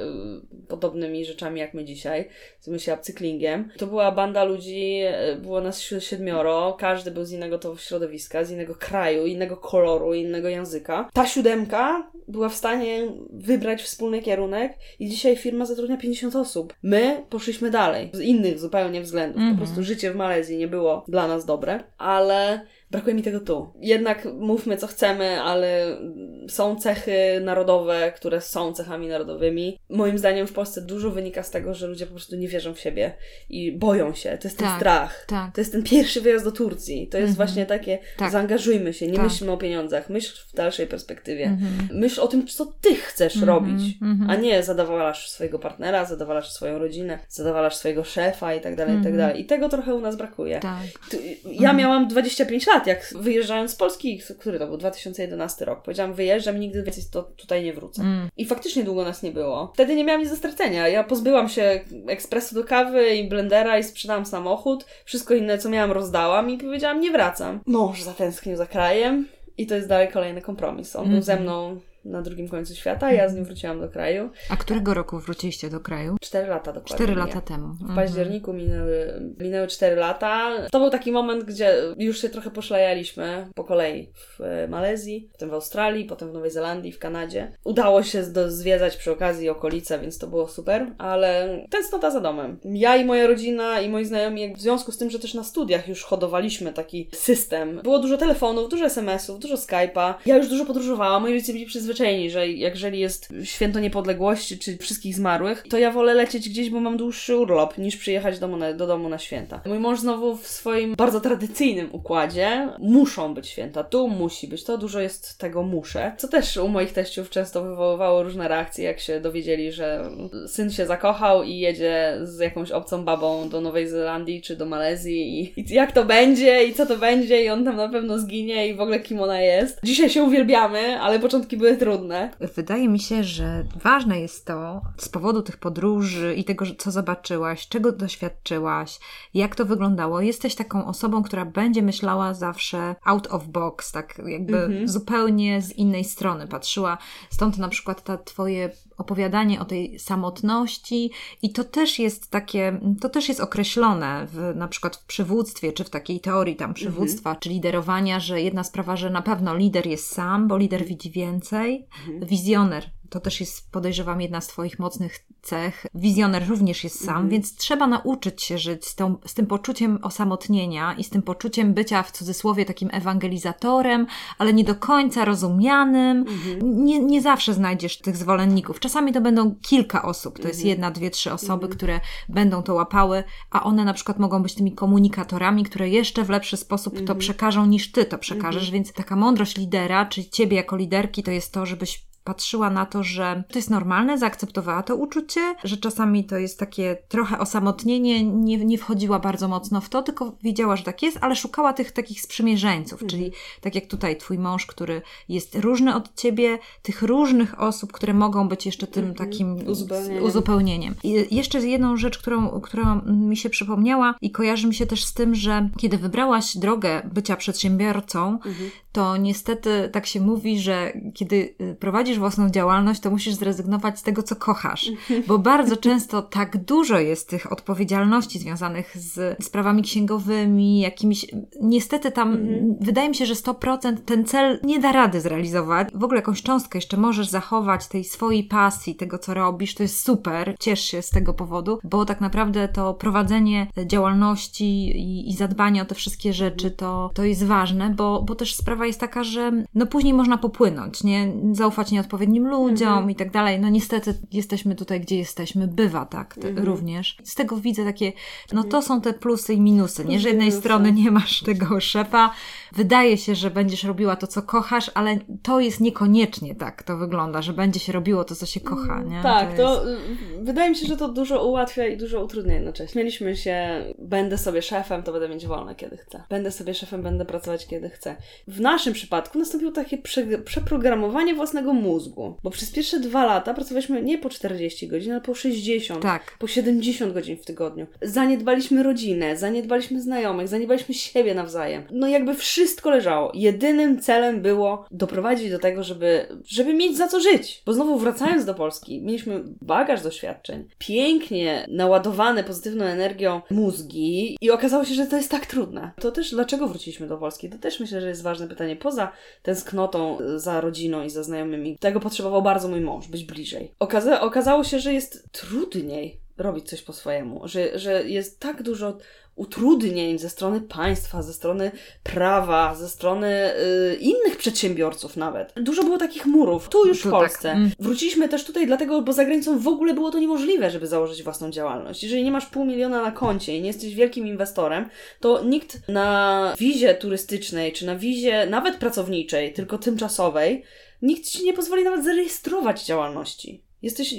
y, podobnymi rzeczami jak my dzisiaj. Zajmuje się upcyklingiem. To była banda ludzi, y, było nas siedmioro, każdy był z innego to środowiska, z innego kraju, innego koloru, innego języka. Ta siódemka była w stanie wybrać wspólny kierunek i dzisiaj firma zatrudnia 50 osób. My poszliśmy dalej, z innych zupełnie względów. Mm -hmm. Po mhm. prostu życie w Malezji nie było dla nas dobre, ale brakuje mi tego tu. Jednak mówmy co chcemy, ale są cechy narodowe, które są cechami narodowymi. Moim zdaniem w Polsce dużo wynika z tego, że ludzie po prostu nie wierzą w siebie i boją się. To jest ten tak, strach. Tak. To jest ten pierwszy wyjazd do Turcji. To jest mhm. właśnie takie, tak. zaangażujmy się, nie tak. myślmy o pieniądzach, myśl w dalszej perspektywie. Mhm. Myśl o tym, co ty chcesz mhm. robić, mhm. a nie zadawalasz swojego partnera, zadawalasz swoją rodzinę, zadawalasz swojego szefa i tak dalej, i tak mhm. dalej. I tego trochę u nas brakuje. Tak. Ja miałam 25 lat, jak wyjeżdżając z Polski, który to był 2011 rok, powiedziałam, wyjeżdżam, nigdy więcej to tutaj nie wrócę. Mm. I faktycznie długo nas nie było. Wtedy nie miałam nic do stracenia. Ja pozbyłam się ekspresu do kawy i blendera i sprzedałam samochód. Wszystko inne, co miałam, rozdałam i powiedziałam, nie wracam. Mąż zatęsknił za krajem. I to jest dalej kolejny kompromis. On mm był ze mhm. mną na drugim końcu świata. Ja z nim wróciłam do kraju. A którego roku wróciliście do kraju? Cztery lata dokładnie. Cztery lata temu. W mhm. październiku minęły, minęły cztery lata. To był taki moment, gdzie już się trochę poszlajaliśmy po kolei w e, Malezji, potem w Australii, potem w Nowej Zelandii, w Kanadzie. Udało się zwiedzać przy okazji okolice, więc to było super, ale tęsknota za domem. Ja i moja rodzina i moi znajomi, w związku z tym, że też na studiach już hodowaliśmy taki system. Było dużo telefonów, dużo SMS-ów, dużo Skype'a. Ja już dużo podróżowałam, moi rodzice byli przyzwyczajeni przyzwyczajeni, że jeżeli jest święto niepodległości czy wszystkich zmarłych, to ja wolę lecieć gdzieś, bo mam dłuższy urlop, niż przyjechać do, na, do domu na święta. Mój mąż znowu w swoim bardzo tradycyjnym układzie muszą być święta. Tu musi być, to dużo jest tego muszę. Co też u moich teściów często wywoływało różne reakcje, jak się dowiedzieli, że syn się zakochał i jedzie z jakąś obcą babą do Nowej Zelandii czy do Malezji i, i jak to będzie i co to będzie i on tam na pewno zginie i w ogóle kim ona jest. Dzisiaj się uwielbiamy, ale początki były trudne. Wydaje mi się, że ważne jest to z powodu tych podróży i tego, co zobaczyłaś, czego doświadczyłaś, jak to wyglądało. Jesteś taką osobą, która będzie myślała zawsze out of box, tak jakby mhm. zupełnie z innej strony patrzyła. Stąd na przykład ta twoje opowiadanie o tej samotności i to też jest takie, to też jest określone w, na przykład w przywództwie, czy w takiej teorii tam przywództwa, mhm. czy liderowania, że jedna sprawa, że na pewno lider jest sam, bo lider widzi więcej, mhm. wizjoner to też jest, podejrzewam, jedna z Twoich mocnych cech. Wizjoner również jest sam, mhm. więc trzeba nauczyć się żyć z, tą, z tym poczuciem osamotnienia i z tym poczuciem bycia w cudzysłowie takim ewangelizatorem, ale nie do końca rozumianym. Mhm. Nie, nie zawsze znajdziesz tych zwolenników. Czasami to będą kilka osób, to jest mhm. jedna, dwie, trzy osoby, które będą to łapały, a one na przykład mogą być tymi komunikatorami, które jeszcze w lepszy sposób to przekażą niż Ty to przekażesz, więc taka mądrość lidera, czy Ciebie jako liderki, to jest to, żebyś patrzyła na to, że to jest normalne, zaakceptowała to uczucie, że czasami to jest takie trochę osamotnienie, nie, nie wchodziła bardzo mocno w to, tylko wiedziała, że tak jest, ale szukała tych takich sprzymierzeńców, mhm. czyli tak jak tutaj twój mąż, który jest różny od ciebie, tych różnych osób, które mogą być jeszcze tym mhm. takim uzupełnieniem. uzupełnieniem. I jeszcze jedną rzecz, którą, która mi się przypomniała i kojarzy mi się też z tym, że kiedy wybrałaś drogę bycia przedsiębiorcą, mhm. to niestety tak się mówi, że kiedy y, prowadzisz prowadzisz własną działalność, to musisz zrezygnować z tego, co kochasz, bo bardzo często tak dużo jest tych odpowiedzialności związanych z sprawami księgowymi, jakimiś. Niestety tam mhm. wydaje mi się, że 100% ten cel nie da rady zrealizować. W ogóle jakąś cząstkę jeszcze możesz zachować tej swojej pasji, tego, co robisz, to jest super. Ciesz się z tego powodu, bo tak naprawdę to prowadzenie działalności i, i zadbanie o te wszystkie rzeczy to, to jest ważne, bo, bo też sprawa jest taka, że no później można popłynąć, nie? Zaufać nie odpowiednim ludziom mhm. i tak dalej. No niestety jesteśmy tutaj, gdzie jesteśmy, bywa tak mhm. również. Z tego widzę takie, no to mhm. są te plusy i minusy, nie? Że jednej strony nie masz tego szefa, wydaje się, że będziesz robiła to, co kochasz, ale to jest niekoniecznie tak, to wygląda, że będzie się robiło to, co się kocha, nie? Tak, to, to y, wydaje mi się, że to dużo ułatwia i dużo utrudnia jednocześnie. Mieliśmy się, będę sobie szefem, to będę mieć wolne, kiedy chcę. Będę sobie szefem, będę pracować, kiedy chcę. W naszym przypadku nastąpiło takie prze, przeprogramowanie własnego mózgu mózgu. Bo przez pierwsze dwa lata pracowaliśmy nie po 40 godzin, ale po 60. Tak. Po 70 godzin w tygodniu. Zaniedbaliśmy rodzinę, zaniedbaliśmy znajomych, zaniedbaliśmy siebie nawzajem. No jakby wszystko leżało. Jedynym celem było doprowadzić do tego, żeby, żeby mieć za co żyć. Bo znowu wracając do Polski, mieliśmy bagaż doświadczeń, pięknie naładowane pozytywną energią mózgi i okazało się, że to jest tak trudne. To też dlaczego wróciliśmy do Polski? To też myślę, że jest ważne pytanie. Poza tęsknotą za rodziną i za znajomymi, tego potrzebował bardzo mój mąż, być bliżej. Okaza okazało się, że jest trudniej robić coś po swojemu, że, że jest tak dużo utrudnień ze strony państwa, ze strony prawa, ze strony y, innych przedsiębiorców nawet. Dużo było takich murów, tu już w tak, Polsce. mm. Wróciliśmy też tutaj dlatego, bo za granicą w ogóle było to niemożliwe, żeby założyć własną działalność. Jeżeli nie masz pół miliona na koncie i nie jesteś wielkim inwestorem, to nikt na wizie turystycznej, czy na wizie nawet pracowniczej, tylko tymczasowej, nikt ci nie pozwoli nawet zarejestrować działalności. Jesteś,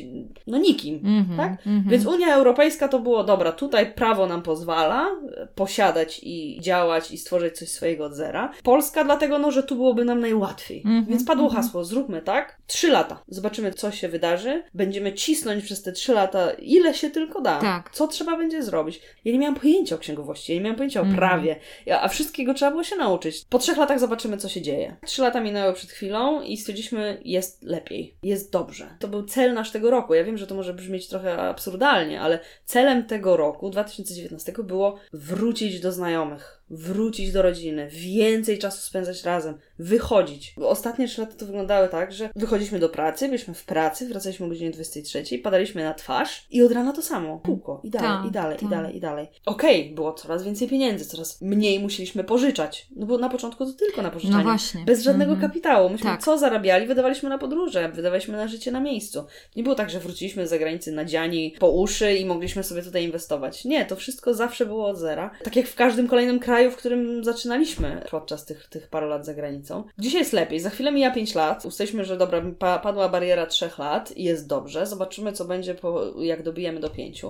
no nikim, Mhm, tak? mhm. Więc Unia Europejska to było, dobra, tutaj prawo nam pozwala e, posiadać i działać i stworzyć coś swojego od zera. Polska dlatego, no, że tu byłoby nam najłatwiej. Mhm, Więc padło mhm. hasło, zróbmy tak, trzy lata. Zobaczymy, co się wydarzy. Będziemy cisnąć przez te trzy lata, ile się tylko da. Tak. Co trzeba będzie zrobić. Ja nie miałam pojęcia o księgowości, ja nie miałam pojęcia o Mhm. prawie, a wszystkiego trzeba było się nauczyć. Po trzech latach zobaczymy, co się dzieje. Trzy lata minęły przed chwilą i stwierdziliśmy, jest lepiej, jest dobrze. To był cel nasz tego roku. Ja wiem, że to może brzmieć trochę absurdalnie, ale celem tego roku, 2019, było wrócić do znajomych, wrócić do rodziny, więcej czasu spędzać razem, wychodzić. Bo Ostatnie trzy lata to wyglądały tak, że wychodziliśmy do pracy, byliśmy w pracy, wracaliśmy o godzinie 23, padaliśmy na twarz i od rana to samo. Kółko. I dalej, Tak, i dalej, i tak. dalej, i dalej. Okej, było coraz więcej pieniędzy, coraz mniej musieliśmy pożyczać. No bo na początku to tylko na pożyczanie. No właśnie. Bez żadnego Mhm. kapitału. Myśmy Tak. co zarabiali, wydawaliśmy na podróże, wydawaliśmy na życie na miejscu. Nie było tak, że wróciliśmy z zagranicy nadziani po uszy i mogliśmy sobie tutaj inwestować. Nie, to wszystko zawsze było od zera. Tak jak w każdym kolejnym kraju, w którym zaczynaliśmy podczas tych, tych paru lat za granicą. Dzisiaj jest lepiej. Za chwilę mija 5 lat. Ustaliliśmy, że dobra, pa, padła bariera 3 lat i jest dobrze. Zobaczymy, co będzie, po, jak dobijemy do 5.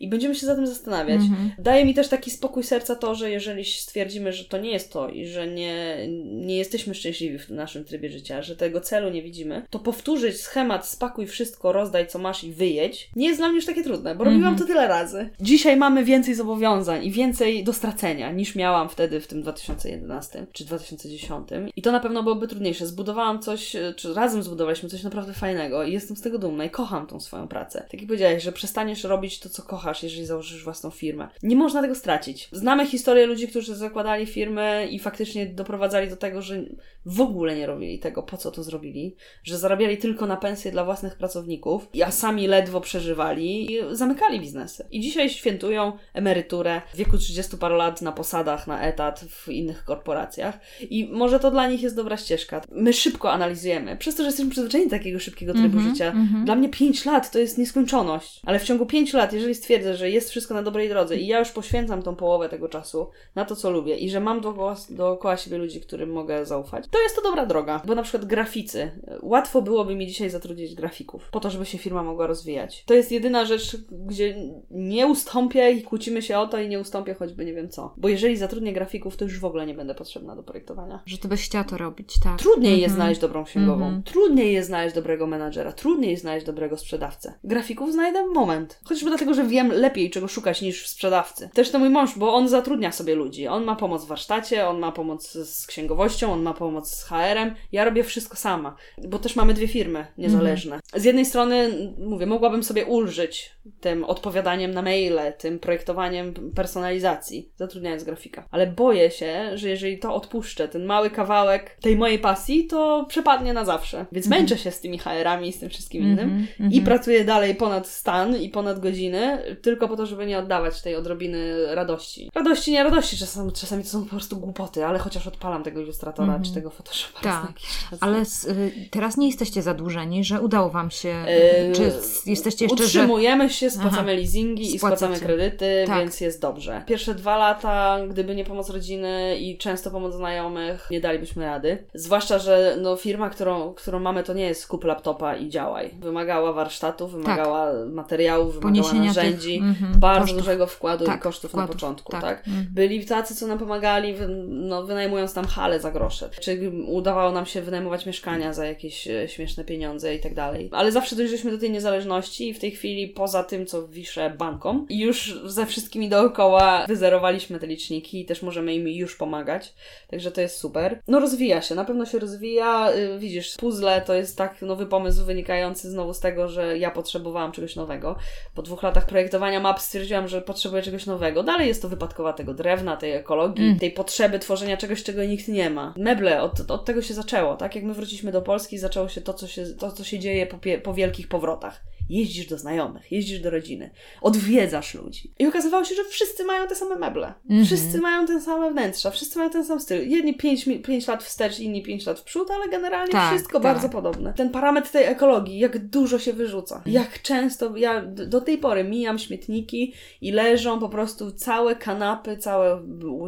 I będziemy się za tym zastanawiać. Mhm. Daje mi też taki spokój serca to, że jeżeli stwierdzimy, że to nie jest to i że nie, nie jesteśmy szczęśliwi w naszym trybie życia, że tego celu nie widzimy, to powtórzyć schemat spakuj wszystko, rozdaj co masz i wyjedź, nie jest dla mnie już takie trudne, bo robiłam to tyle razy. Dzisiaj mamy więcej zobowiązań i więcej do stracenia niż miałam wtedy w tym 2011 czy 2010 i to na pewno byłoby trudniejsze. Zbudowałam coś, e, czy razem zbudowaliśmy coś naprawdę fajnego i jestem z tego dumna i kocham tą swoją pracę. Tak jak powiedziałeś, że przestaniesz robić to, co kochasz, jeżeli założysz własną firmę. Nie można tego stracić. Znamy historię ludzi, którzy zakładali firmy i faktycznie doprowadzali do tego, że w ogóle nie robili tego, po co to zrobili, że zarabiali tylko na pensje dla własnych pracowników, a sami ledwo przeżywali i zamykali biznesy. I dzisiaj świętują emeryturę w wieku 30 paru lat na posadach, na etat w innych korporacjach. I może to dla nich jest dobra ścieżka. My szybko analizujemy, przez to, że jesteśmy przyzwyczajeni do takiego szybkiego trybu Mhm, życia. mhm. Dla mnie 5 lat to jest nieskończoność, ale w ciągu 5 lat, jeżeli stwierdzę, że jest wszystko na dobrej drodze i ja już poświęcam tą połowę tego czasu na to, co lubię i że mam dookoła, dookoła siebie ludzi, którym mogę zaufać, to jest to dobra droga. Bo na przykład graficy. Łatwo byłoby mi dzisiaj zatrudnić grafików, po to, żeby się firma mogła rozwijać. To jest jedyna rzecz, gdzie nie ustąpię i kłócimy się o to i nie ustąpię choćby nie wiem co. Bo jeżeli zatrudnię grafików, to już w ogóle nie będę potrzebna do projektowania. Że ty byś chciała to robić, tak. Trudniej jest Mhm. znaleźć dobrą księgową. Mhm. Trudniej jest znaleźć dobrego menadżera. Trudniej jest znaleźć dobrego sprzedawcę. Grafików znajdę moment. Chociażby dlatego, że wiem lepiej, czego szukać niż w sprzedawcy. Też to mój mąż, bo on zatrudnia sobie ludzi. On ma pomoc w warsztacie, on ma pomoc z księgowością, on ma pomoc z HR-em. Ja robię wszystko sama, bo też mamy dwie firmy niezależne. Z jednej strony, mówię, mogłabym sobie ulżyć tym odpowiadaniem na maile, tym projektowaniem personalizacji, zatrudniając grafika. Ale boję się, że jeżeli to odpuszczę, ten mały kawałek tej mojej pasji, to przepadnie na zawsze. Więc męczę się z tymi HR-ami i z tym wszystkim innym Mhm, i mhm. pracuję dalej ponad stan i ponad godziny, tylko po to, żeby nie oddawać tej odrobiny radości. Radości, nie radości, czasami, czasami to są po prostu głupoty, ale chociaż odpalam tego ilustratora Mhm. czy tego Photoshopa Tak. Ale y, teraz nie jesteście zadłużeni, że udało wam się. Eee, czy s- jesteście jeszcze, że. Się, spłacamy Aha. leasingi i Spłacacie. spłacamy kredyty, Tak. więc jest dobrze. Pierwsze dwa lata, gdyby nie pomoc rodziny i często pomoc znajomych, nie dalibyśmy rady. Zwłaszcza, że no, firma, którą, którą mamy, to nie jest kup laptopa i działaj. Wymagała warsztatów, wymagała tak. materiałów, wymagała Poniesienia narzędzi, tych, mm, bardzo kosztów. dużego wkładu tak, i kosztów wkładów, na początku. Tak. tak? Mm. Byli tacy, co nam pomagali, no, wynajmując tam hale za grosze. Czy udawało nam się wynajmować mieszkania za jakieś e, śmieszne pieniądze i tak dalej. Ale zawsze dojrzeliśmy do tej niezależności i w tej chwili poza tym, co wiszę bankom, już ze wszystkimi dookoła wyzerowaliśmy te liczniki i też możemy im już pomagać. Także to jest super. No rozwija się, na pewno się rozwija. Y, widzisz, puzzle to jest tak nowy pomysł wynikający znowu z tego, że ja potrzebowałam czegoś nowego. Po dwóch latach projektowania map stwierdziłam, że potrzebuję czegoś nowego. Dalej jest to wypadkowa tego drewna, tej ekologii, mm. tej potrzeby tworzenia czegoś, czego nikt nie ma. Meble, od, od tego się zaczęło, tak? Jak my wróciliśmy do Polski, zaczęło się to, co się, to, co się dzieje po, po wielkich powrotach jeździsz do znajomych, jeździsz do rodziny, odwiedzasz ludzi. I okazywało się, że wszyscy mają te same meble. Mm-hmm. Wszyscy mają te same wnętrza, wszyscy mają ten sam styl. Jedni 5, 5 lat wstecz, inni 5 lat w przód, ale generalnie tak, wszystko tak. bardzo podobne. Ten parametr tej ekologii, jak dużo się wyrzuca. Mm. Jak często, ja do tej pory mijam śmietniki i leżą po prostu całe kanapy, całe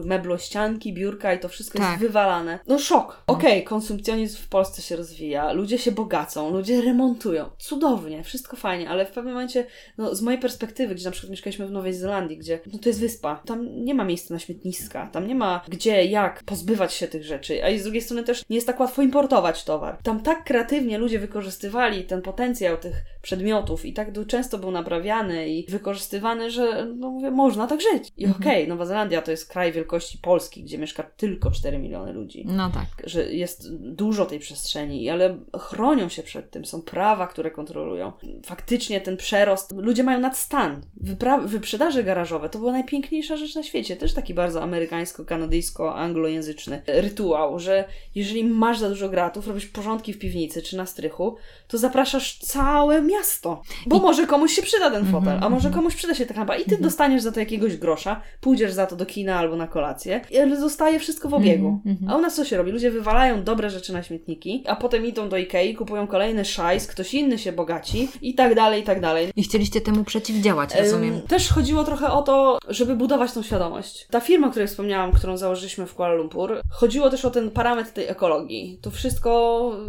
meblościanki, biurka i to wszystko tak. jest wywalane. No szok. Okej, okay, konsumpcjonizm w Polsce się rozwija, ludzie się bogacą, ludzie remontują. Cudownie, wszystko fajnie fajnie, ale w pewnym momencie, no z mojej perspektywy, gdzie na przykład mieszkaliśmy w Nowej Zelandii, gdzie no to jest wyspa, tam nie ma miejsca na śmietniska, tam nie ma gdzie, jak pozbywać się tych rzeczy, a i z drugiej strony też nie jest tak łatwo importować towar. Tam tak kreatywnie ludzie wykorzystywali ten potencjał tych przedmiotów i tak często był naprawiany i wykorzystywany, że no mówię, można tak żyć. I mhm. okej, okay, Nowa Zelandia to jest kraj wielkości Polski, gdzie mieszka tylko 4 miliony ludzi. No tak. Że jest dużo tej przestrzeni, ale chronią się przed tym, są prawa, które kontrolują. Faktycznie ten przerost, ludzie mają nadstan. Wypra- wyprzedaże garażowe to była najpiękniejsza rzecz na świecie. Też taki bardzo amerykańsko-kanadyjsko-anglojęzyczny rytuał, że jeżeli masz za dużo gratów, robisz porządki w piwnicy czy na strychu, to zapraszasz całe miasto miasto. Bo I... może komuś się przyda ten fotel, mm -hmm, a może mhm. komuś przyda się ta kanapa i ty mm -hmm. dostaniesz za to jakiegoś grosza, pójdziesz za to do kina albo na kolację, ale zostaje wszystko w obiegu. Mm -hmm. A u nas co się robi? Ludzie wywalają dobre rzeczy na śmietniki, a potem idą do Ikei, kupują kolejny szajs, ktoś inny się bogaci i tak dalej, i tak dalej. I chcieliście temu przeciwdziałać, rozumiem. Też chodziło trochę o to, żeby budować tą świadomość. Ta firma, o której wspomniałam, którą założyliśmy w Kuala Lumpur, chodziło też o ten parametr tej ekologii. To wszystko,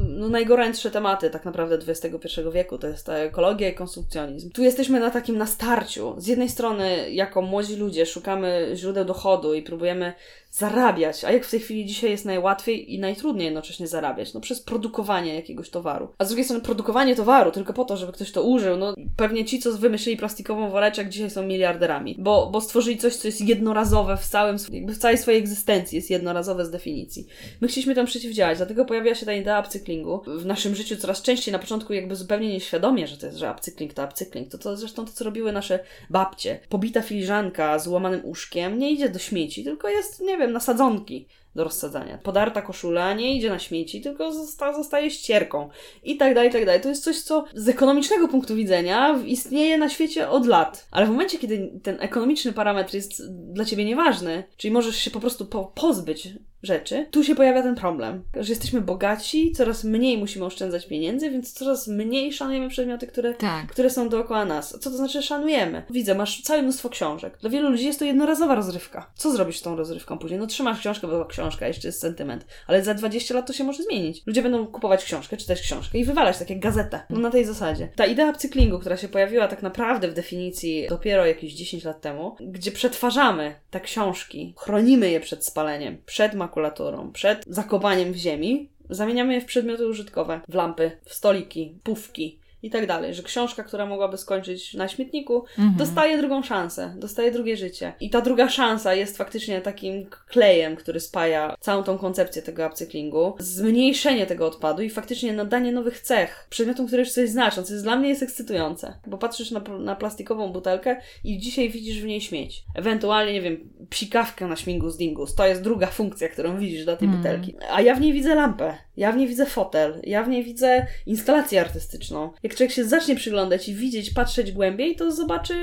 no najgorętsze tematy tak naprawdę XXI wieku, to jest ta ekologia i konsumpcjonizm. Tu jesteśmy na takim nastarciu. Z jednej strony, jako młodzi ludzie, szukamy źródeł dochodu i próbujemy zarabiać. A jak w tej chwili dzisiaj jest najłatwiej i najtrudniej jednocześnie zarabiać? No przez produkowanie jakiegoś towaru. A z drugiej strony produkowanie towaru tylko po to, żeby ktoś to użył. No pewnie ci, co wymyślili plastikową woreczek, dzisiaj są miliarderami. Bo, bo stworzyli coś, co jest jednorazowe w całym, jakby w całej swojej egzystencji, jest jednorazowe z definicji. My chcieliśmy temu przeciwdziałać, dlatego pojawiła się ta idea upcyklingu. W naszym życiu coraz częściej, na początku jakby zupełnie nieświadomie, że to jest, że upcykling to upcykling. To, to zresztą to, co robiły nasze babcie. Pobita filiżanka z łamanym uszkiem nie idzie do śmieci, tylko jest, nie wiem, wiem, na sadzonki do rozsadzania. Podarta koszula nie idzie na śmieci, tylko zosta zostaje ścierką. I tak dalej, i tak dalej. To jest coś, co z ekonomicznego punktu widzenia istnieje na świecie od lat. Ale w momencie, kiedy ten ekonomiczny parametr jest dla ciebie nieważny, czyli możesz się po prostu po pozbyć rzeczy, tu się pojawia ten problem, że jesteśmy bogaci, coraz mniej musimy oszczędzać pieniędzy, więc coraz mniej szanujemy przedmioty, które, tak. które są dookoła nas. Co to znaczy szanujemy? Widzę, masz całe mnóstwo książek. Dla wielu ludzi jest to jednorazowa rozrywka. Co zrobisz z tą rozrywką później? No trzymasz książkę, bo książka jeszcze jest sentyment, ale za 20 lat to się może zmienić. Ludzie będą kupować książkę, czytać książkę i wywalać tak jak gazetę. No na tej zasadzie. Ta idea cyklingu, która się pojawiła tak naprawdę w definicji dopiero jakieś 10 lat temu, gdzie przetwarzamy te książki, chronimy je przed spaleniem, przed makulaturą, przed zakopaniem w ziemi, zamieniamy je w przedmioty użytkowe, w lampy, w stoliki, pufki, i tak dalej, że książka, która mogłaby skończyć na śmietniku, mhm. dostaje drugą szansę, dostaje drugie życie. I ta druga szansa jest faktycznie takim klejem, który spaja całą tą koncepcję tego upcyklingu, zmniejszenie tego odpadu i faktycznie nadanie nowych cech przedmiotom, które już coś znaczą, co jest dla mnie jest ekscytujące, bo patrzysz na, na plastikową butelkę i dzisiaj widzisz w niej śmieć. Ewentualnie, nie wiem, psikawkę na śmigus dingus, to jest druga funkcja, którą widzisz dla tej mm. butelki. A ja w niej widzę lampę, ja w niej widzę fotel, ja w niej widzę instalację artystyczną. Jak człowiek się zacznie przyglądać i widzieć, patrzeć głębiej, to zobaczy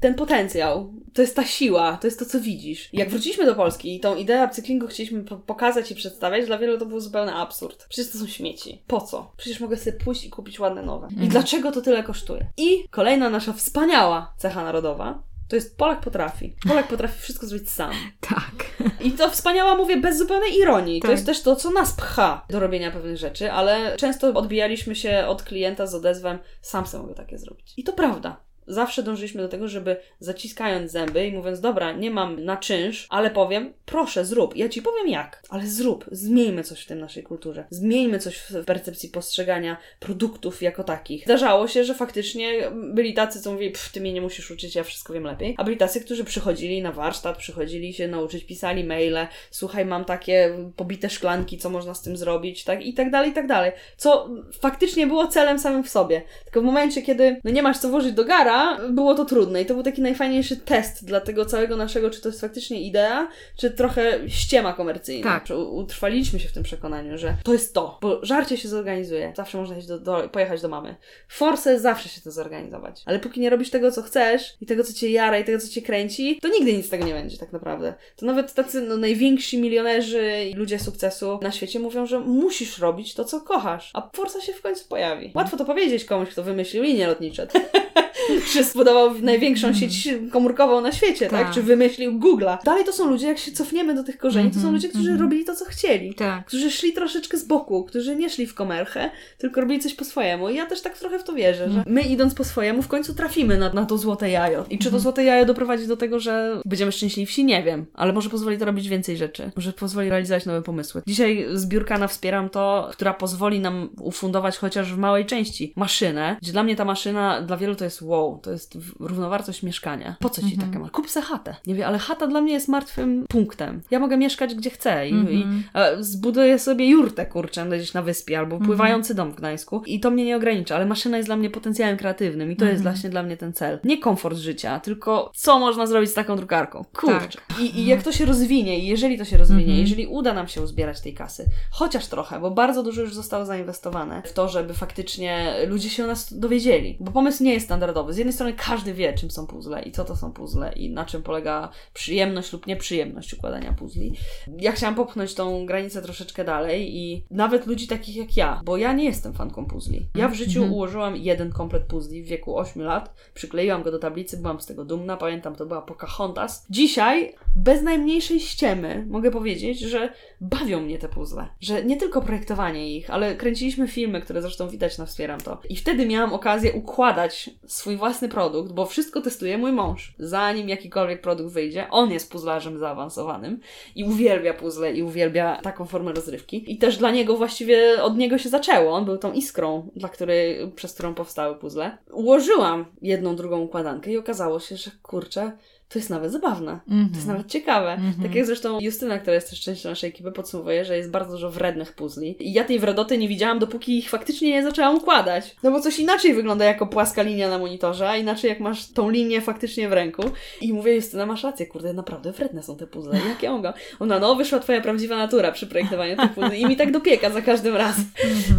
ten potencjał. To jest ta siła, to jest to, co widzisz. Jak wróciliśmy do Polski i tą ideę upcyklingu chcieliśmy pokazać i przedstawiać, dla wielu to był zupełny absurd. Przecież to są śmieci. Po co? Przecież mogę sobie pójść i kupić ładne nowe. I mhm. dlaczego to tyle kosztuje? I kolejna nasza wspaniała cecha narodowa, To jest Polak potrafi. Polak potrafi wszystko zrobić sam. Tak. I to wspaniała, mówię, bez zupełnej ironii. Tak. To jest też to, co nas pcha do robienia pewnych rzeczy, ale często odbijaliśmy się od klienta z odezwem, sam sobie mogę takie zrobić. I to prawda. Zawsze dążyliśmy do tego, żeby zaciskając zęby i mówiąc, dobra, nie mam na czynsz, ale powiem, proszę, zrób. Ja ci powiem jak, ale zrób. Zmieńmy coś w tym naszej kulturze. Zmieńmy coś w percepcji postrzegania produktów jako takich. Zdarzało się, że faktycznie byli tacy, co mówili, ty mnie nie musisz uczyć, ja wszystko wiem lepiej. A byli tacy, którzy przychodzili na warsztat, przychodzili się nauczyć, pisali maile, słuchaj, mam takie pobite szklanki, co można z tym zrobić, tak, i tak dalej, i tak dalej. Co faktycznie było celem samym w sobie. Tylko w momencie, kiedy no nie masz co włożyć do gara, było to trudne i to był taki najfajniejszy test dla tego całego naszego, czy to jest faktycznie idea, czy trochę ściema komercyjna. Tak. Utrwaliliśmy się w tym przekonaniu, że to jest to, bo żarcie się zorganizuje. Zawsze można iść do, do, pojechać do mamy. Force zawsze się to zorganizować. Ale póki nie robisz tego, co chcesz i tego, co cię jara i tego, co cię kręci, to nigdy nic z tego nie będzie tak naprawdę. To nawet tacy no, najwięksi milionerzy i ludzie sukcesu na świecie mówią, że musisz robić to, co kochasz. A Forza się w końcu pojawi. Łatwo to powiedzieć komuś, kto wymyślił linie lotnicze. czy zbudował największą sieć komórkową na świecie, tak? Tak. Czy wymyślił Google'a. Dalej to są ludzie, jak się cofniemy do tych korzeni, to są Mhm, ludzie, którzy mhm. robili to, co chcieli. Tak. Którzy szli troszeczkę z boku, którzy nie szli w komerchę, tylko robili coś po swojemu. I ja też tak trochę w to wierzę, że my idąc po swojemu w końcu trafimy na, na to złote jajo. I czy to złote jajo doprowadzi do tego, że będziemy szczęśliwsi? Nie wiem. Ale może pozwoli to robić więcej rzeczy. Może pozwoli realizować nowe pomysły. Dzisiaj zbiórka na Wspieram to, która pozwoli nam ufundować chociaż w małej części maszynę, gdzie dla mnie ta maszyna, dla wielu to jest wow, to jest równowartość mieszkania. Po co ci taka maszyna? Kup se chatę. Nie wiem, ale chata dla mnie jest martwym punktem. Ja mogę mieszkać gdzie chcę i, i e, zbuduję sobie jurtę, kurczę, gdzieś na wyspie albo pływający dom w Gdańsku i to mnie nie ogranicza, ale maszyna jest dla mnie potencjałem kreatywnym i to jest właśnie dla mnie ten cel. Nie komfort życia, tylko co można zrobić z taką drukarką. Kurczę. I, I jak to się rozwinie i jeżeli to się rozwinie, jeżeli uda nam się uzbierać tej kasy, chociaż trochę, bo bardzo dużo już zostało zainwestowane w to, żeby faktycznie ludzie się o nas dowiedzieli. Bo pomysł nie jest standardowy. Z jednej strony każdy wie, czym są puzzle i co to są puzzle i na czym polega przyjemność lub nieprzyjemność układania puzli. Ja chciałam popchnąć tą granicę troszeczkę dalej i nawet ludzi takich jak ja, bo ja nie jestem fanką puzli. Ja w życiu ułożyłam jeden komplet puzli w wieku 8 lat, przykleiłam go do tablicy, byłam z tego dumna, pamiętam, to była Pocahontas. Dzisiaj, bez najmniejszej ściemy, mogę powiedzieć, że bawią mnie te puzzle. Że nie tylko projektowanie ich, ale kręciliśmy filmy, które zresztą widać na Wspieram to. I wtedy miałam okazję układać swój własny produkt, bo wszystko testuje mój mąż. Zanim jakikolwiek produkt wyjdzie, on jest puzzlarzem zaawansowanym i uwielbia puzzle i uwielbia taką formę rozrywki. I też dla niego właściwie od niego się zaczęło. On był tą iskrą, dla której, przez którą powstały puzzle. Ułożyłam jedną, drugą układankę i okazało się, że kurczę, to jest nawet zabawne. Mhm. To jest nawet ciekawe. Tak jak zresztą Justyna, która jest też częścią naszej ekipy, podsumowuje, że jest bardzo dużo wrednych puzli. I ja tej wredoty nie widziałam, dopóki ich faktycznie nie zaczęłam układać. No bo coś inaczej wygląda jako płaska linia na monitorze, a inaczej jak masz tą linię faktycznie w ręku. I mówię, Justyna, masz rację, kurde, naprawdę wredne są te puzzle. Jak ja mogę? Ona, no, wyszła twoja prawdziwa natura przy projektowaniu tych puzli i mi tak dopieka za każdym razem.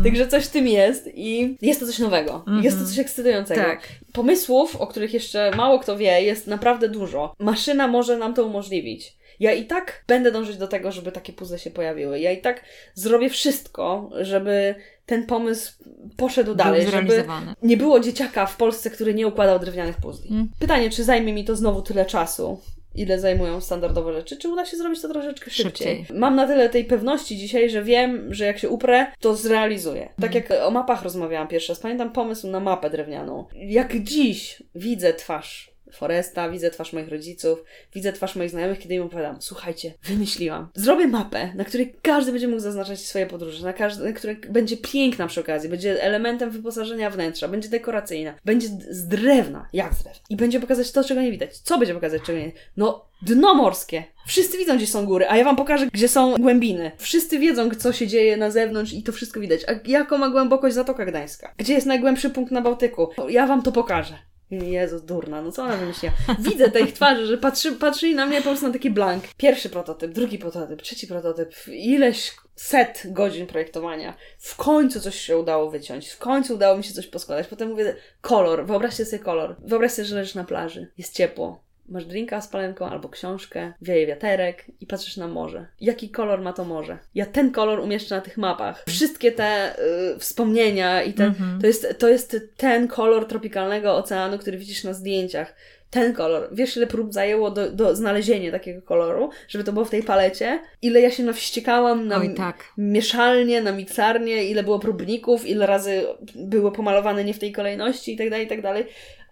Także coś w tym jest i jest to coś nowego. Jest to coś ekscytującego. Tak. Pomysłów, o których jeszcze mało kto wie, jest naprawdę dużo. Maszyna może nam to umożliwić. Ja i tak będę dążyć do tego, żeby takie puzzle się pojawiły. Ja i tak zrobię wszystko, żeby ten pomysł poszedł dalej, żeby nie było dzieciaka w Polsce, który nie układał drewnianych puzli. Mm. Pytanie, czy zajmie mi to znowu tyle czasu, ile zajmują standardowe rzeczy, czy uda się zrobić to troszeczkę szybciej. Szybciej. Mam na tyle tej pewności dzisiaj, że wiem, że jak się uprę, to zrealizuję. Tak jak o mapach rozmawiałam pierwszy raz, pamiętam pomysł na mapę drewnianą. Jak dziś widzę twarz Foresta, widzę twarz moich rodziców, widzę twarz moich znajomych, kiedy im opowiadam, słuchajcie, wymyśliłam. Zrobię mapę, na której każdy będzie mógł zaznaczać swoje podróże, na, każdy, na której będzie piękna przy okazji, będzie elementem wyposażenia wnętrza, będzie dekoracyjna, będzie z drewna, jak z drewna. I będzie pokazać to, czego nie widać. Co będzie pokazać, czego nie No, dno morskie. Wszyscy widzą, gdzie są góry, a ja wam pokażę, gdzie są głębiny. Wszyscy wiedzą, co się dzieje na zewnątrz i to wszystko widać. A jaką ma głębokość Zatoka Gdańska? Gdzie jest najgłębszy punkt na Bałtyku? Ja wam to pokażę. Jezus, durna, no co ona wymyśliła? Widzę tej twarzy, że patrzy, patrzyli na mnie po prostu na taki blank. Pierwszy prototyp, drugi prototyp, trzeci prototyp, ileś set godzin projektowania. W końcu coś się udało wyciąć, w końcu udało mi się coś poskładać. Potem mówię, kolor, wyobraźcie sobie kolor. Wyobraźcie że leżysz na plaży, jest ciepło. Masz drinka z palenką albo książkę, wieje wiaterek i patrzysz na morze. Jaki kolor ma to morze? Ja ten kolor umieszczę na tych mapach. Wszystkie te y, wspomnienia i ten, to, jest, to jest ten kolor tropikalnego oceanu, który widzisz na zdjęciach ten kolor. Wiesz, ile prób zajęło do, do znalezienia takiego koloru, żeby to było w tej palecie? Ile ja się nawściekałam na Oj, tak. mieszalnie, na miksarnię, ile było próbników, ile razy było pomalowane nie w tej kolejności i tak dalej, i tak dalej.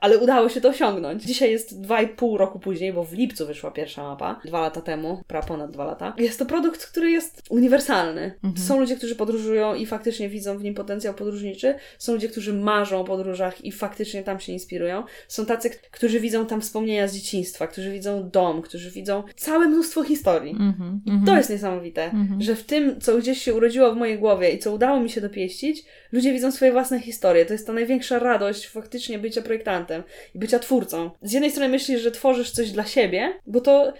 Ale udało się to osiągnąć. Dzisiaj jest dwa i pół roku później, bo w lipcu wyszła pierwsza mapa, dwa lata temu, pra ponad dwa lata. Jest to produkt, który jest uniwersalny. Są ludzie, którzy podróżują i faktycznie widzą w nim potencjał podróżniczy. Są ludzie, którzy marzą o podróżach i faktycznie tam się inspirują. Są tacy, którzy widzą tam wspomnienia z dzieciństwa, którzy widzą dom, którzy widzą całe mnóstwo historii. Mhm, I to jest niesamowite, że w tym, co gdzieś się urodziło w mojej głowie i co udało mi się dopieścić, ludzie widzą swoje własne historie. To jest ta największa radość faktycznie bycia projektantem i bycia twórcą. Z jednej strony myślisz, że tworzysz coś dla siebie, bo to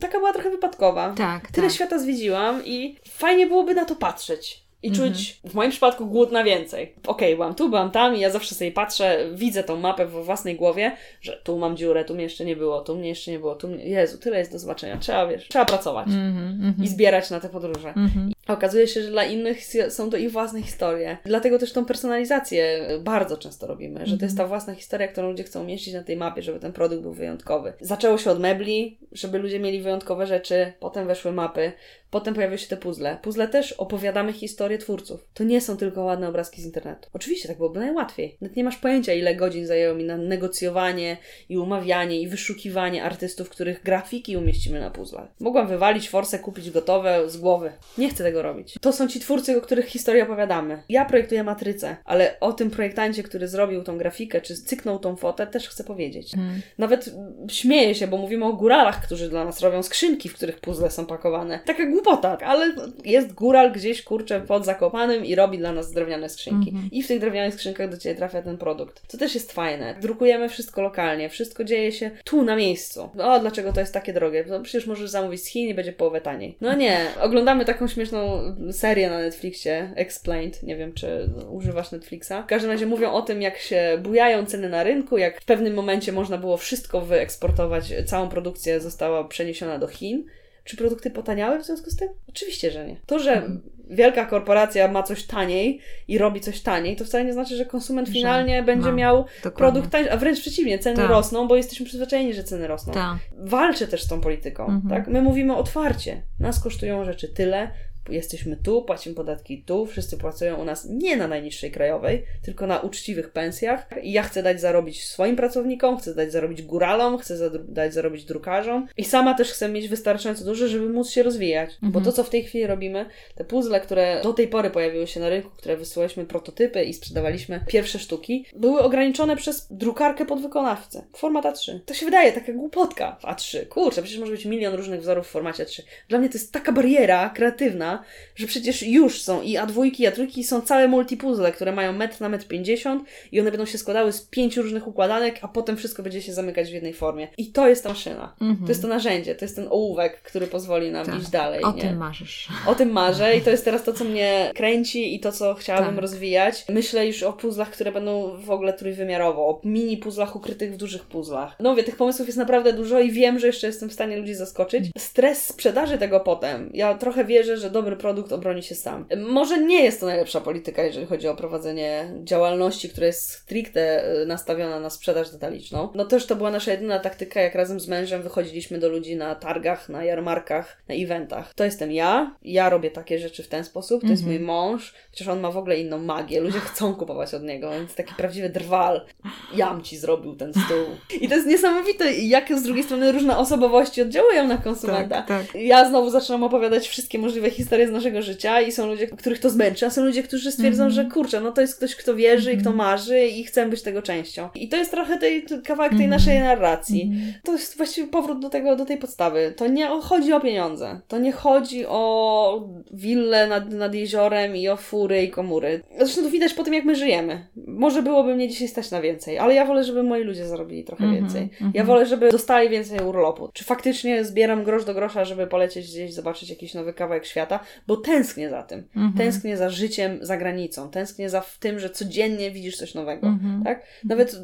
taka była trochę wypadkowa. Tak, Tyle tak. świata zwiedziłam i fajnie byłoby na to patrzeć. I Mhm. czuć, w moim przypadku, głód na więcej. Okej, byłam tu, byłam tam i ja zawsze sobie patrzę, widzę tą mapę we własnej głowie, że tu mam dziurę, tu mnie jeszcze nie było, tu mnie jeszcze nie było, tu mnie... Jezu, tyle jest do zobaczenia. Trzeba, wiesz, trzeba pracować Mhm, mhm, i zbierać na te podróże. mhm. A Okazuje się, że dla innych są to ich własne historie. Dlatego też tą personalizację bardzo często robimy, że to jest ta własna historia, którą ludzie chcą umieścić na tej mapie, żeby ten produkt był wyjątkowy. Zaczęło się od mebli, żeby ludzie mieli wyjątkowe rzeczy, potem weszły mapy, potem pojawiły się te puzzle. Puzzle też opowiadamy historię twórców. To nie są tylko ładne obrazki z internetu. Oczywiście tak byłoby najłatwiej. Nawet nie masz pojęcia, ile godzin zajęło mi na negocjowanie i umawianie i wyszukiwanie artystów, których grafiki umieścimy na puzzle. Mogłam wywalić forsę, kupić gotowe z głowy. Nie chcę tego robić. To są ci twórcy, o których historię opowiadamy. Ja projektuję matrycę, ale o tym projektancie, który zrobił tą grafikę, czy cyknął tą fotę, też chcę powiedzieć. Nawet mm, śmieję się, bo mówimy o góralach, którzy dla nas robią skrzynki, w których puzzle są pakowane. Taka głupota, ale jest góral gdzieś, kurczę, pod Zakopanym i robi dla nas drewniane skrzynki. I w tych drewnianych skrzynkach do Ciebie trafia ten produkt. To też jest fajne. Drukujemy wszystko lokalnie, wszystko dzieje się tu, na miejscu. O, dlaczego to jest takie drogie? No przecież możesz zamówić z Chin i będzie połowę taniej. No nie, oglądamy taką śmieszną serię na Netflixie, Explained, nie wiem, czy używasz Netflixa. W każdym razie mówią o tym, jak się bujają ceny na rynku, jak w pewnym momencie można było wszystko wyeksportować, całą produkcję została przeniesiona do Chin. Czy produkty potaniały w związku z tym? Oczywiście, że nie. To, że wielka korporacja ma coś taniej i robi coś taniej, to wcale nie znaczy, że konsument Że finalnie będzie ma. miał Dokładnie. produkt tańszy, a wręcz przeciwnie, ceny Tak. rosną, bo jesteśmy przyzwyczajeni, że ceny rosną. Walczę też z tą polityką, Mhm. tak? My mówimy otwarcie. Nas kosztują rzeczy tyle, jesteśmy tu, płacimy podatki tu, wszyscy pracują u nas nie na najniższej krajowej, tylko na uczciwych pensjach. I ja chcę dać zarobić swoim pracownikom, chcę dać zarobić góralom, chcę dać zarobić drukarzom i sama też chcę mieć wystarczająco dużo, żeby móc się rozwijać. Bo to, co w tej chwili robimy, te puzzle, które do tej pory pojawiły się na rynku, które wysyłaliśmy prototypy i sprzedawaliśmy pierwsze sztuki, były ograniczone przez drukarkę podwykonawcę. Format A3. To się wydaje taka głupotka w A3. Kurczę, przecież może być milion różnych wzorów w formacie A3. Dla mnie to jest taka bariera kreatywna, że przecież już są i A2, i A3 są całe multipuzzle, które mają metr na metr 50 i one będą się składały z pięciu różnych układanek, a potem wszystko będzie się zamykać w jednej formie. I to jest ta maszyna. To jest to narzędzie, to jest ten ołówek, który pozwoli nam Tak. iść dalej. O nie? tym marzysz. O tym marzę i to jest teraz to, co mnie kręci i to, co chciałabym Tak. rozwijać. Myślę już o puzzlach, które będą w ogóle trójwymiarowo, o mini puzzlach ukrytych w dużych puzzlach. No mówię, tych pomysłów jest naprawdę dużo i wiem, że jeszcze jestem w stanie ludzi zaskoczyć. Stres sprzedaży tego potem. Ja trochę wierzę, że dobry produkt obroni się sam. Może nie jest to najlepsza polityka, jeżeli chodzi o prowadzenie działalności, która jest stricte y, nastawiona na sprzedaż detaliczną. No też to była nasza jedyna taktyka, jak razem z mężem wychodziliśmy do ludzi na targach, na jarmarkach, na eventach. To jestem ja, ja robię takie rzeczy w ten sposób, to jest mój mąż, chociaż on ma w ogóle inną magię, ludzie chcą kupować od niego, więc taki prawdziwy drwal. Jam ci zrobił ten stół. I to jest niesamowite, jak z drugiej strony różne osobowości oddziałują na konsumenta. Tak, tak. Ja znowu zaczynam opowiadać wszystkie możliwe historie z naszego życia i są ludzie, których to zmęczy, a są ludzie, którzy stwierdzą, Mhm. że kurczę, no to jest ktoś, kto wierzy i kto marzy i chcę być tego częścią. I to jest trochę tej, kawałek tej Mhm. naszej narracji. To jest właściwie powrót do tego, do tej podstawy. To nie chodzi o pieniądze. To nie chodzi o willę nad, nad jeziorem i o fury i komury. Zresztą to widać po tym, jak my żyjemy. Może byłoby mnie dzisiaj stać na więcej, ale ja wolę, żeby moi ludzie zarobili trochę Mhm, więcej. mhm. Ja wolę, żeby dostali więcej urlopu. Czy faktycznie zbieram grosz do grosza, żeby polecieć gdzieś, zobaczyć jakiś nowy kawałek świata? Bo tęsknię za tym. Mhm. Tęsknię za życiem za granicą, tęsknię za tym, że codziennie widzisz coś nowego, Mhm. tak? Nawet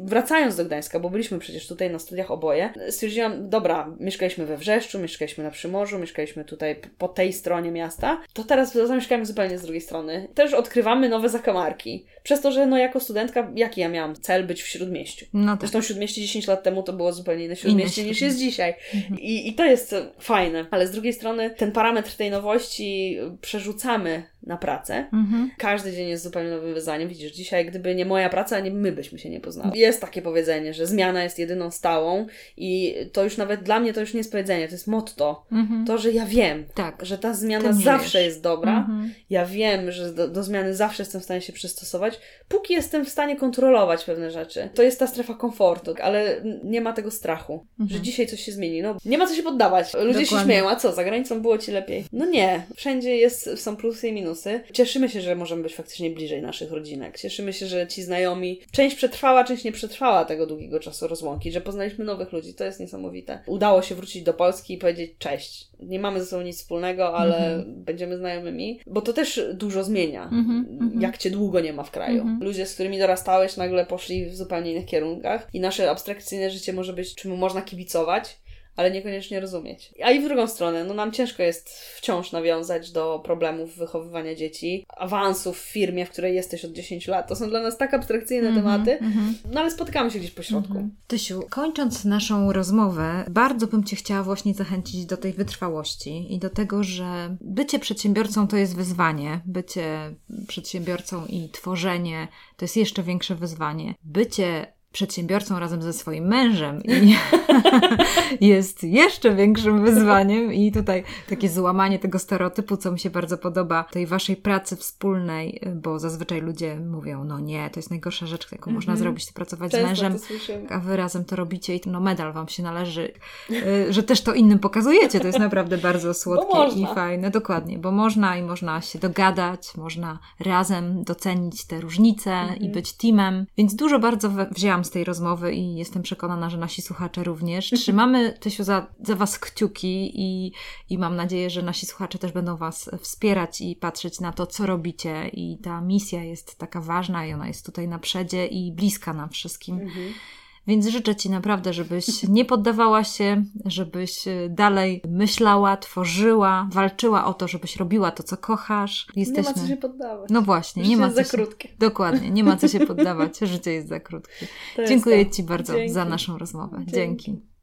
wracając do Gdańska, bo byliśmy przecież tutaj na studiach oboje, stwierdziłam, dobra, mieszkaliśmy we Wrzeszczu, mieszkaliśmy na Przymorzu, mieszkaliśmy tutaj po tej stronie miasta, to teraz zamieszkamy zupełnie z drugiej strony. Też odkrywamy nowe zakamarki. Przez to, że no jako studentka, jaki ja miałam cel być w Śródmieściu? No tak. Zresztą Śródmieście 10 lat temu to było zupełnie inne Śródmieście Inne niż jest dzisiaj. I, I to jest fajne. Ale z drugiej strony ten parametr tej nowości przerzucamy na pracę. Mhm. Każdy dzień jest zupełnie nowym wyzwaniem. Widzisz, dzisiaj gdyby nie moja praca, nie my byśmy się nie poznali. Jest takie powiedzenie, że zmiana jest jedyną stałą i to już nawet dla mnie to już nie jest powiedzenie, to jest motto. Mhm. To, że ja wiem, Tak. że ta zmiana zawsze żyjesz. jest dobra. Mhm. Ja wiem, że do, do zmiany zawsze jestem w stanie się przystosować, póki jestem w stanie kontrolować pewne rzeczy. To jest ta strefa komfortu, ale nie ma tego strachu, że dzisiaj coś się zmieni. No, nie ma co się poddawać. Ludzie się Dokładnie. śmieją, a co, za granicą było ci lepiej? No nie, wszędzie jest, są plusy i minusy. Cieszymy się, że możemy być faktycznie bliżej naszych rodzinek. Cieszymy się, że ci znajomi, część przetrwała, część nie przetrwała tego długiego czasu rozłąki, że poznaliśmy nowych ludzi. To jest niesamowite. Udało się wrócić do Polski i powiedzieć cześć. Nie mamy ze sobą nic wspólnego, ale będziemy znajomymi, bo to też dużo zmienia. Mhm, mhm. Jak cię długo nie ma w kraju. Mhm. Ludzie, z którymi dorastałeś, nagle poszli w zupełnie innych kierunkach i nasze abstrakcyjne życie może być, czemu można kibicować, ale niekoniecznie rozumieć. A i w drugą stronę, no nam ciężko jest wciąż nawiązać do problemów wychowywania dzieci, awansów w firmie, w której jesteś od 10 lat. To są dla nas tak abstrakcyjne tematy, Mhm. no ale spotykamy się gdzieś po środku. Tysiu, kończąc naszą rozmowę, bardzo bym Cię chciała właśnie zachęcić do tej wytrwałości i do tego, że bycie przedsiębiorcą to jest wyzwanie. Bycie przedsiębiorcą i tworzenie to jest jeszcze większe wyzwanie. Bycie przedsiębiorcą razem ze swoim mężem i jest jeszcze większym wyzwaniem i tutaj takie złamanie tego stereotypu, co mi się bardzo podoba, tej waszej pracy wspólnej, bo zazwyczaj ludzie mówią, no nie, to jest najgorsza rzecz, jaką można zrobić, to pracować z Często mężem, to słyszymy. a wy razem to robicie i no medal wam się należy, y, że też to innym pokazujecie. To jest naprawdę bardzo słodkie i fajne. Dokładnie, bo można i można się dogadać, można razem docenić te różnice Mhm. i być teamem. Więc dużo bardzo we- wzięłam z tej rozmowy i jestem przekonana, że nasi słuchacze również. Trzymamy, Tysiu, za, za was kciuki i, i mam nadzieję, że nasi słuchacze też będą was wspierać i patrzeć na to, co robicie. I ta misja jest taka ważna i ona jest tutaj na przedzie i bliska nam wszystkim. Mhm. Więc życzę Ci naprawdę, żebyś nie poddawała się, żebyś e, dalej myślała, tworzyła, walczyła o to, żebyś robiła to, co kochasz. Nie Jesteśmy... ma co się poddawać. No właśnie, nie Życie ma jest co za się... krótkie. Dokładnie, nie ma co się poddawać. Życie jest za krótkie. To jest Dziękuję to. Ci bardzo Dzięki. za naszą rozmowę. Dzięki. Dzięki.